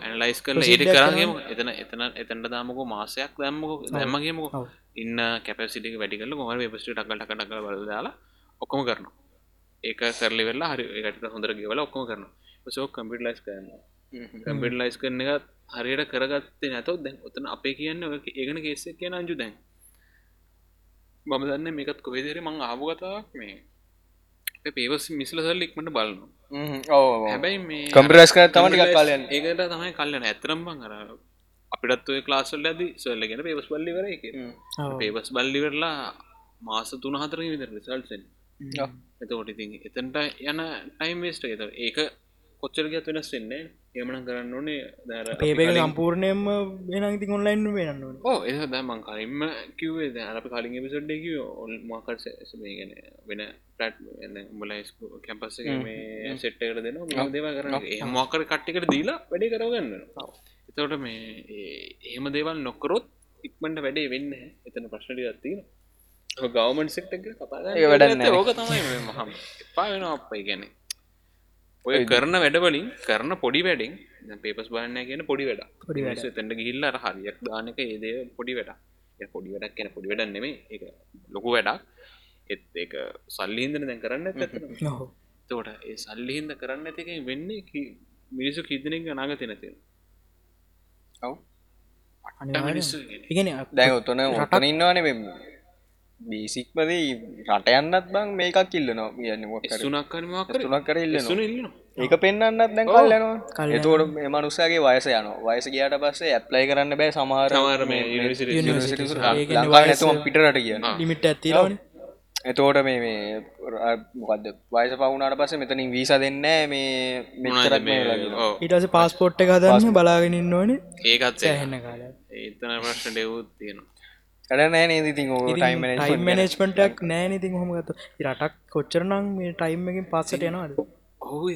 ඇනලයිස් කරල ඒට කරගේම එතන එතන එතැන්ට දාමකෝ මාසයක් දැම්මක දැම්මගේමක ඔව්. ඉන්න කැපසිටි වැඩිකල කොම පස්ට ටක්කට ටකට කල බල දාලා ඔක්කොම කරනවා. ඒක කරලි වෙල්ලා හරි එකට හොඳර ගෙවල ඔක්කොම කරන සෝ කම්පිට ලයිස් කරන්න කම්පිට ලයිස් කරන එක හරියට කරගත්තේ නැතව දැන් ඔතන අපේ කියන්න ඔය ඒගන කේෙක් කියන අංජු දැන්. මම දන්න මේකත් කොහෙදර මං ආපු කතාවක් මේ පේවස් මිසල සල්ලික්මට බලනවා. හැබැයි මේ කම්පියුටරයිස් කරලා තමයි ටිකක් කාලයක් යන්නේ. ඒකට තමයි කල්ලන ඇතරම් බං අර අපිටත් ඔය ක්ලාස්වල්ල ඇද සල්ලගෙන පේපස් බල්ලිවර එක ඔව්. පේපස් බල්ලිවරලා මාස තුන හතර විතර රිසල්සෙන් එතකොට ඉතින් එතන්ට යන ටයිම් වේස්ට එත ඒක කොච්චරගත් වෙනස් වෙන්නේ එමන කරන්න ඕනේ. දර පේපක සම්පූර්ණයම වෙන ඉතින් ඔන්ලයින් වෙනන්න ඕ එ දැමන් කලින්ම කිවේ ද අප කලින් පිසොඩ්ඩ කිව ඔල් මකර් ගැන වෙන පට් මුල කැම්පස් මේ සෙට්ටකට දෙන දේව කරන ඒ මොකර කට්ටිකට දීලා වැඩේ කරගන්න එතවට මේ එහෙම දේවල් නොකරොත් ඉක්මට වැඩේ වෙන්න එතන ප්‍රශ්නටි ඇත්තින ගවමන් ඒක වැඩක් නෑ. ඕක තමයි මහම එපා වෙන අපයි ගැන ඔය කරන වැඩවලින් කරන පොඩි වැඩින් පේපස් බලන්න කියන පොඩි වැඩ පොඩි. තැට ගිල්ල හරියක් දානක ඒදේ පොඩි වැඩ පොඩි වැඩක් කියන පොඩි වැඩ නෙමේ එක ලොකු වැඩක්. එත් එක සල්ලිහින්දන දැන් කරන්න තෝට ඒ සල්ලිහින්ද කරන්න ඇතික වෙන්නේ මිනිසු කිදනෙක් නාග තිනතින ඔව්. මිනිස්සු ඉගෙන දැන් ඔතන ඔතන ඉන්නවානේ බීසික්මද රට යන්නත් බං මේකක් කිල්ලනවා කියන්න මොකර සුනක්කනමක් තුනක් කර? ඉල්ලනවා. ඉල්ලන ඒක පෙන්න්නත් දැන් කල්ලනවා මේ මනුස්සගේ වයස යන වයස ගියට පස්සේ ඇප්ලයි කරන්න බෑ සමහර සමහර මේ යුනිවර්සිටි University ඒ කියන්නේ ලංකා වයස- නැතුම පිටරට කියන්න. ලිමිට ඇතිරවන එතෝට මේ මේ මොකද වයස පවුනාට පස්සේ මෙතනින් වීස දෙන්න මේ ඊටස පාස්පෝට් එක හදන්න බලාගෙනන්න ඕනේ. ඒකත් සෑහෙන්න කාල ඒතන ප්‍රශ්න ඩෙවුත් තියෙනවා කඩ නෑ නේද ඉතින් ටයිම් ටයිම් මනේජ්මටක් නෑන ඉතින් හොම ගත රටක් කොච්චරනං මේ ටයිම් එකින් පස්සට යනවාද? ඔහු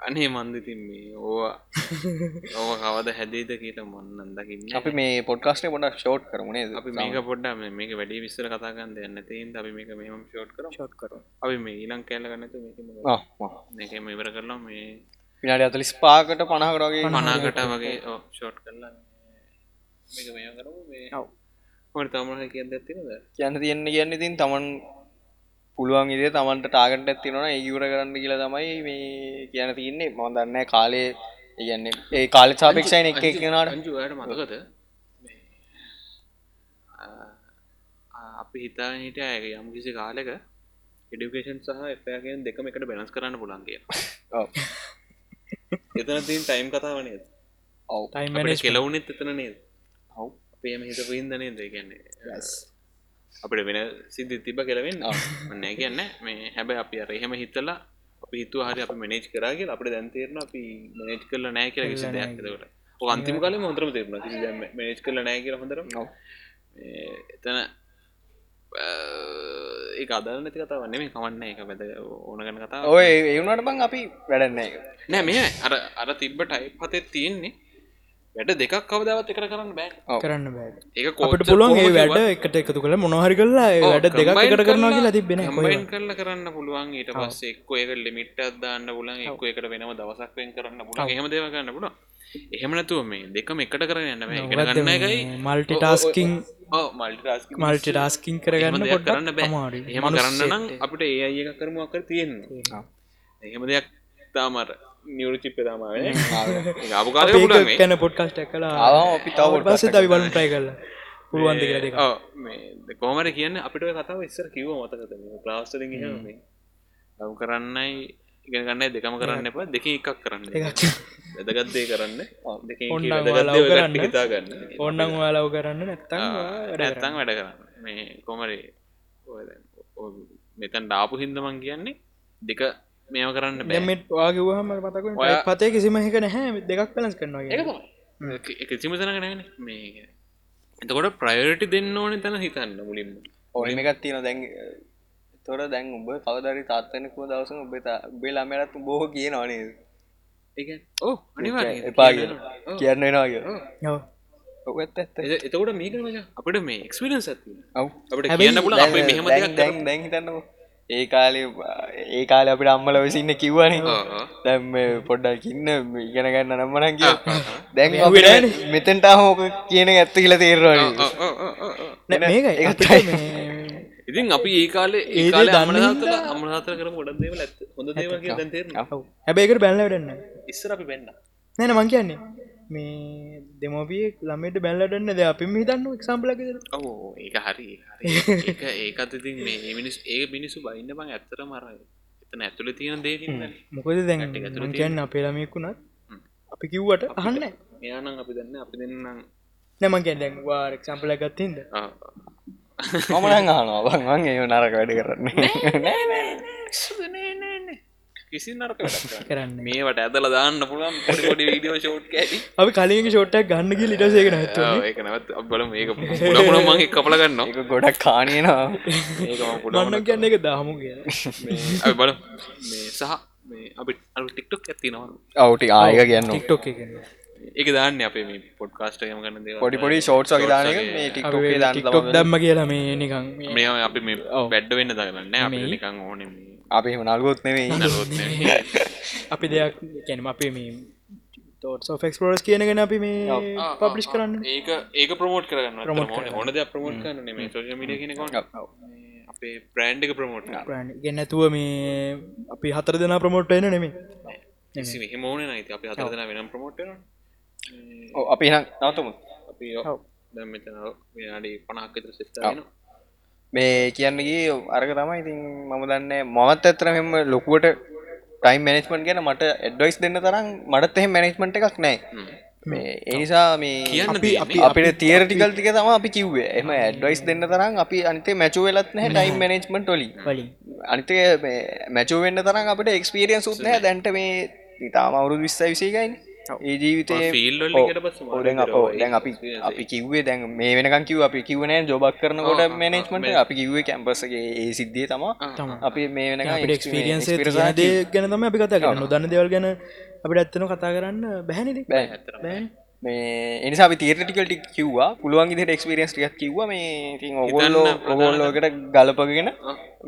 අනේ මන්දඉතින් මේ ඕවා. (laughs) ඕව කවද හැදේද කියලා මොන්නන් දකින්න අපි මේ පොඩ්කාස්ටේ පොඩක් ෂෝට් කරමුණේ අපි මේක පොඩ්ඩ මේක වැඩි විස්සර කතාගන්න දෙන්න තින් අපි මේක මෙම ෂෝට් කර ෂොට් කර අපි මේ ඊලං කෑල ගන්නතු මේක මේකම ඉවර කරලා මේ පිනාට අතලිස් පාකට පනහකරගේ මනාකට වගේ ෂෝට් කරලා මේක මේ කරමු මේ ඔව්. හොට තමහ කියන්න ඇතිනද කියන්න තියෙන්නේ කියන්න ඉතින් තමන් පුළුවන් ඉදේ තමන්ට ටාගට ඇතිනවන ඒගුර කරන්න කියලා තමයි මේ කියන තියන්නේ මම දන්න කාලේ ඒගන්නේ ඒ කාල සාපේක්ෂයන එක කෙනට අංජුවට මතකද අපි හිතා හිට ඇක යම් කිසි කාලෙක එඩිකේෂන් සහ එපයගෙන් දෙකම එකට බැනස් කරන්න පුළන් කිය එතන තින් ටයිම් කතාවනය ඔව් ටයිම් කෙලවුනෙත් එතන නේද අපේම හිත පිහින්දනේ දෙගන්නේ අපට වෙන සිද්ධ තිබ කෙලවෙන්න නෑ කියන්න මේ හැබැ අපි අර එහෙම හිතලා අපි හිතු හරි අප මනේජ් කරගේ අපට දැන්තේරන අපි මනේජ් කරල නෑ කියලා කිසි දෙයක්කට අන්තිම කාල තේරුණ. කිසි මනේජ් කරල නෑ කියල හොඳර එතන ඒ අදල් නැති කතාව නෙමේ කවන්න එක වැද ඕනගන කතා ඔය ඒවුණට බං අපි වැඩන්නේ නෑ මේ අර අර තිබ්බ ටයි පතේ තියෙන්නේ වැඩ දෙකක් කවදාවත් එකට කරන්න බෑ කරන්න බෑ ඒක අපට පුළුවන් ඒ වැඩ එකට එකතු කළ මොනහරි කරලා ඒ වැඩ දෙකක් එකට කරනවා කියලා තිබෙන කම්බයින් කරල කරන්න පුළුවන්. ඊට පස්ස එක්ක ඒක ලිමිට් අදදාන්න පුලන් එක්ක එකට වෙනම දවසක් වෙන් කරන්න පුලන් හෙම දේව කරන්න පුල එහෙම නැතුව මේ දෙකම එකට කරන්න යන්න එක ගන්න එකයි. මල්ටි ටස්කින් මල්ටි ටස්කින් කරගන්න කරන්න පොඩ්ඩක් බෑ. අමාරුයි. එහෙම කරන්න නම් අපිට ඒ අය එක කරම අකර තියෙනවා. එහෙම දෙයක් තාමර නිවරු චිප්ප තාමාව ආපු කාල ඒක පුලන් කැන පොඩ්කාස්ට කලා ආවම අපි තව පස්ස තවි බලු ටයි කරලා. පුළුවන්ද කියලා දෙක මේ කෝමට කියන්න අපිට ඔය කතාව ඉස්සර කිව මතකත ප්‍රාස්තර මේ ලව් කරන්නයි ඉගෙන ගන්න දෙකම කරන්න එපා. දෙක එකක් කරන්න. වැදගත්දේ කරන්න. දෙක ඔන්න. හිතා ගන්න ඕන්නං ඔයාලව කරන්න නැත්තං වැඩ ඇත්තං වැඩ කරන්න. මේ කොමරේ මෙතන් ඩාපු හින්දමන් කියන්නේ දෙක මේම කරන්න බෑ. මෙත් වාගවහම මතක පතය කිසිම එක නැහැ. දෙකක් පලස් කරනවා එක සිමසනක නැන මේ එතකොට ප්‍රයෝරිටි දෙන්න ඕන තැන හිතන්න මුලින්ම. ඔය එකත් තියෙන දැන් තොර දැන් උඹ කවදරි තාත්තනකුව දවස උබේ ළමයටත් බෝහ කියනවනේ ඒ ඕ එපා කිය කියන්න වෙනවා කිය ඔව්. ඔත් ඇත්ත එතකොට මේක අපිට මේ එක්ස්පිරන්ස් ඇති ඔව් අපිට කියන්න පුල අප මෙහෙම දැන් දැන් හිතන්නක ඒ කාලේ ඒ කාල අපිට අම්මල වෙසින්න කිව්වනේ. දැම් පොඩ්ඩක් ඉන්න ඉගෙන ගන්න නම්මනන් කිය දැන් අපිට මෙතෙන්ට හෝක කියන ඇත්ත කියල තේරවාන නෑ, මේකයි. මේ- ඉතින් අපි ඒ කාලේ ඒ කාලේ අම්මලා තාත්තලා කරපු ගොඩක් දේවල් ඇත්ත. හොඳ දේවල් කියලා දැන් තේරෙනවා ඔව්. හැබැයිකට බැල්ල වැඩන්න ඉස්සර අපි වෙන්න නෑන මං කියන්නේ මේ දෙමෝපිය ළමට බැල්ලටන්න ද අපිම හිතන්න එක්සම්පලක ඔව් ඒක හරි හරි. ඒක ඒකත් ඉතින් මේ මිනිස් ඒ මිනිස්සු බයින්න බං ඇත්තට මරයි එතන ඇතුළේ තියෙන දේ මොකද දැන් කියන්න අපේ ළමයකුණත් අපි කිව්වට අහන්න එයානම් අපි දන්න අපි දෙන්නම් නැමගෙන් දැන්වා එක්සම්පල ගත්තින්ද මමනං අහනවා. බංවන් ඒ නරක වැඩ කරන්නේ කිසි නරක කරන්න මේවට ඇදල දාන්න පුළුවන් පොඩි පොඩි වීඩියෝ ෂෝට් අපි කලින් ෂෝට්ටක් ගන්නග ලිටසේක නැත්ව ඒක නවත් අබල මේක පුඩමුණ මගේ කපල ගන්න එක ගොඩක් කානයනවා මන්න කියන්න එක දාමු කිය අපි බල මේ සහ මේ අපි අරු ටික්ටොක් ඇතිනවා අවුටි ආයක කියන්න ටික්ටොක් එක ඒක දාන්න අපේ මේ පොඩ්කාස්ට යම දේ පොඩි පොඩි ෂෝට් වගේ දානක මේ ටික්ටෝකේ දාන්න ටික්ටොක් දම්ම කියලා මේ නිකං මේ අපි මේ බැඩ්ඩ වෙන්න දගන්න අපි නිකං ඕන අපි නල්ගොත් නෙවෙයි (laughs) අපි දෙයක් කැනම අපේ මේ සෝෆෙක්ස්පලෝස් කියනගෙන අපි මේ පබ්ලිස් කරන්න. ඒක ඒක ප්‍රමෝට් කරන්න හොන දෙ ප්‍රමෝට් කරන්න මේ සෝෂ මිඩිය කෙනෙක අපේ ප්‍රෑන්් එක ප්‍රමෝට් ගෙන්නැතුව මේ අපි හතර දෙනා ප්‍රමෝට්ටයන නෙමේ හිමෝන නයිති අපි හතර දෙනා වෙනම් ප්‍රමෝට් අපි හ නවතමු. අපි දැම් මෙතන යාඩි පනහක් විතර සිස්ටන මේ කියන්නගේ අරක තමයි. ඉතින් මම දන්න මමත් ඇත්තර මෙම ලොකුවට ටයිම් මනෙස්මට ගැන මට එඩ්වයිස් දෙන්න තරම් මටත් එහෙම මැනෙස්මට එකක් නෑ මේ එනිසා මේ කියන්න. අපිට තිේරටිකල් ටික තම අපි කිව්වේ. එම ඇඩ්වයිස් දෙන්න තරම් අපි අනිතේ මැචු වෙලත් නෑ ටයිම් මනෙස්මට ොලි අනිතක මැචෝ වෙන්න තරම් අපට එක්ස්පිරියන් සුත්නෑ දැන්ට මේ ඉතාම අවුරුදු විස්සයි විසේකයින් ඒ මාරු දැන් අප දැන් අපි අපි කිව්වේ දැන් මේ වෙනකන් කිව් අපි කිවනෑ ජොබක් කරනකොට මැනෙජ්මට අපි කිව්වේ කැම්පසගේ ඒ සිද්ධිය තමා අපි මේ එක්ස්පිරියන්සේ දේ ගැන තම අපි කතා කරන්න. නොදන්න දෙවල් ගැන අපිට ඇත්තන කතා කරන්න බැහැනිදි බෑ මේ එනිසා තීරටිකල්ටි කිව්වා. පුළුවන් ඉදිට එක්ස්පිරියන්ස් ටියක් කිව්ව. මේ ඉතින් ඔගොල්ලෝ ඔගොල්ලෝකට ගලපගෙන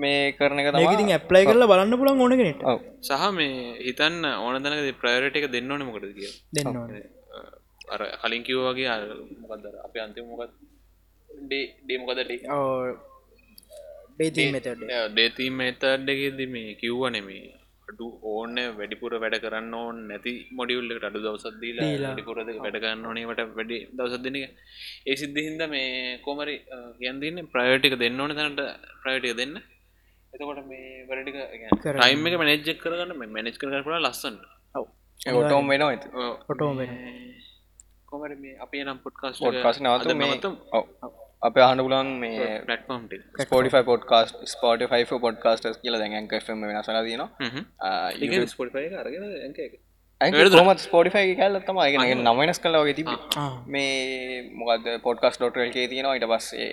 මේ කරන ඒකඉතින් ඇප්ලයි කරලා බලන්න පුළන් ඕනගෙනට ඔව්. සහ මේ හිතන්න ඕන තැනක ප්‍රයරට එක දෙන්න ඕන මොකද කිය දෙන්න ඕන. අර කලින් කිව් වගේ අර මොකක්දර අප අන්තිම මොකත් ඩේ ඩේමොකදට ඩේතිීම මෙතට ඩේතීම් එතඩ්ඩගෙද මේ කිව්ව නෙමේ අඩු ඕන්න වැඩිපුර වැඩ කරන්න ඕන් නැති මොඩියුල්ලට අඩු දවසත්දීලා වැඩිපුරද වැඩගන්න ඕනේට වැඩි දවසදනක ඒ සිද්ධ හින්ද මේ කෝමරි කියන්දන්න ප්‍රයෝටික දෙන්න ඕන තැනට ප්‍රයෝටික දෙන්න. එතකොට මේ වැඩටික ටයිම් එක මනජ් කරගන්න මැනෙජ් කරන්න පුළ ලස්සන්න ඔව. ඔටෝම් වෙනවා ඇති ඔටෝම කොමර මේ අපේ නම් පොට්කාස් පොඩ්කාස් නවත මේ ඔව්. අප අහන්න පුලන් මේ platform Spotify podcast Spotify podcasts කියල දැන් ඇන්කම වෙනසල දන කොමත් ස්පෝටිෆයි කල්ලත්තම ගෙන නමනස් කල වගේ තිබ මේ මොකද පොඩ්කාස් ඩොටල්ගේ තියෙනවා. ඉට පස්සේ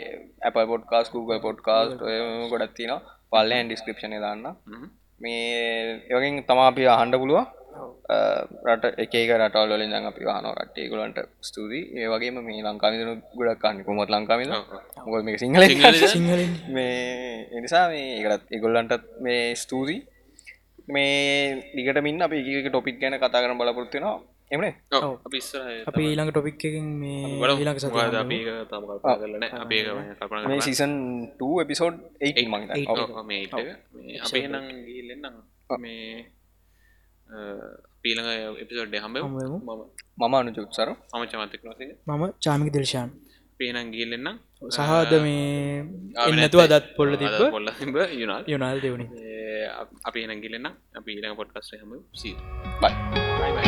අප පොඩ්කාස් Google පොඩ්කාස් ගොඩත් තින පල්ලන් ඩිස්ක්‍රපෂණ දාන්න. මේ යකින් තමා අපි අහන්ඩ පුළුව රට එකක රටවල් වලින් දැන් අපි වාහන රට්ටේකුලන්ට ස්තුතියි. ඒ වගේම මේ ලංකාවිදන ගොඩක් කන්න කොමත් ලංකාවිද මොකද මේ සිංහල සිංහලින් මේ එනිසා මේ ඒකත් එගොල්ලන්ටත් මේ ස්තුතියි. මේ දිගට මින් අපි ඒක ටොපික් ගැන කතා කරන බලපොරත්තිනවා එමනේ අපි ඊළඟ ටොපික් එකෙන් මේ ඊළඟ සත අපි තම කල්පා කරලන අපේ කල්පන මේ සීසන් 2 එපිසෝඩ් 8 මං මේ අපේ නම් ගීල්ලෙන්නම් මේ පීළඟ එපිසෝඩ් හම්බෙමු. මම මම අනුජුත්සර මම චමතක මම චාමික දිල්ශාන් පේනං ගිල්ලෙන්න්න සහද මේ එන්නතුව අදත් පොල්ල තිබ පොල්ල තිබ යුනාල්. යුනාල් දෙවනි. අපි එනගිලෙන්න අපි ඊළඟ පොට්කස්ට හම සී බයි බයි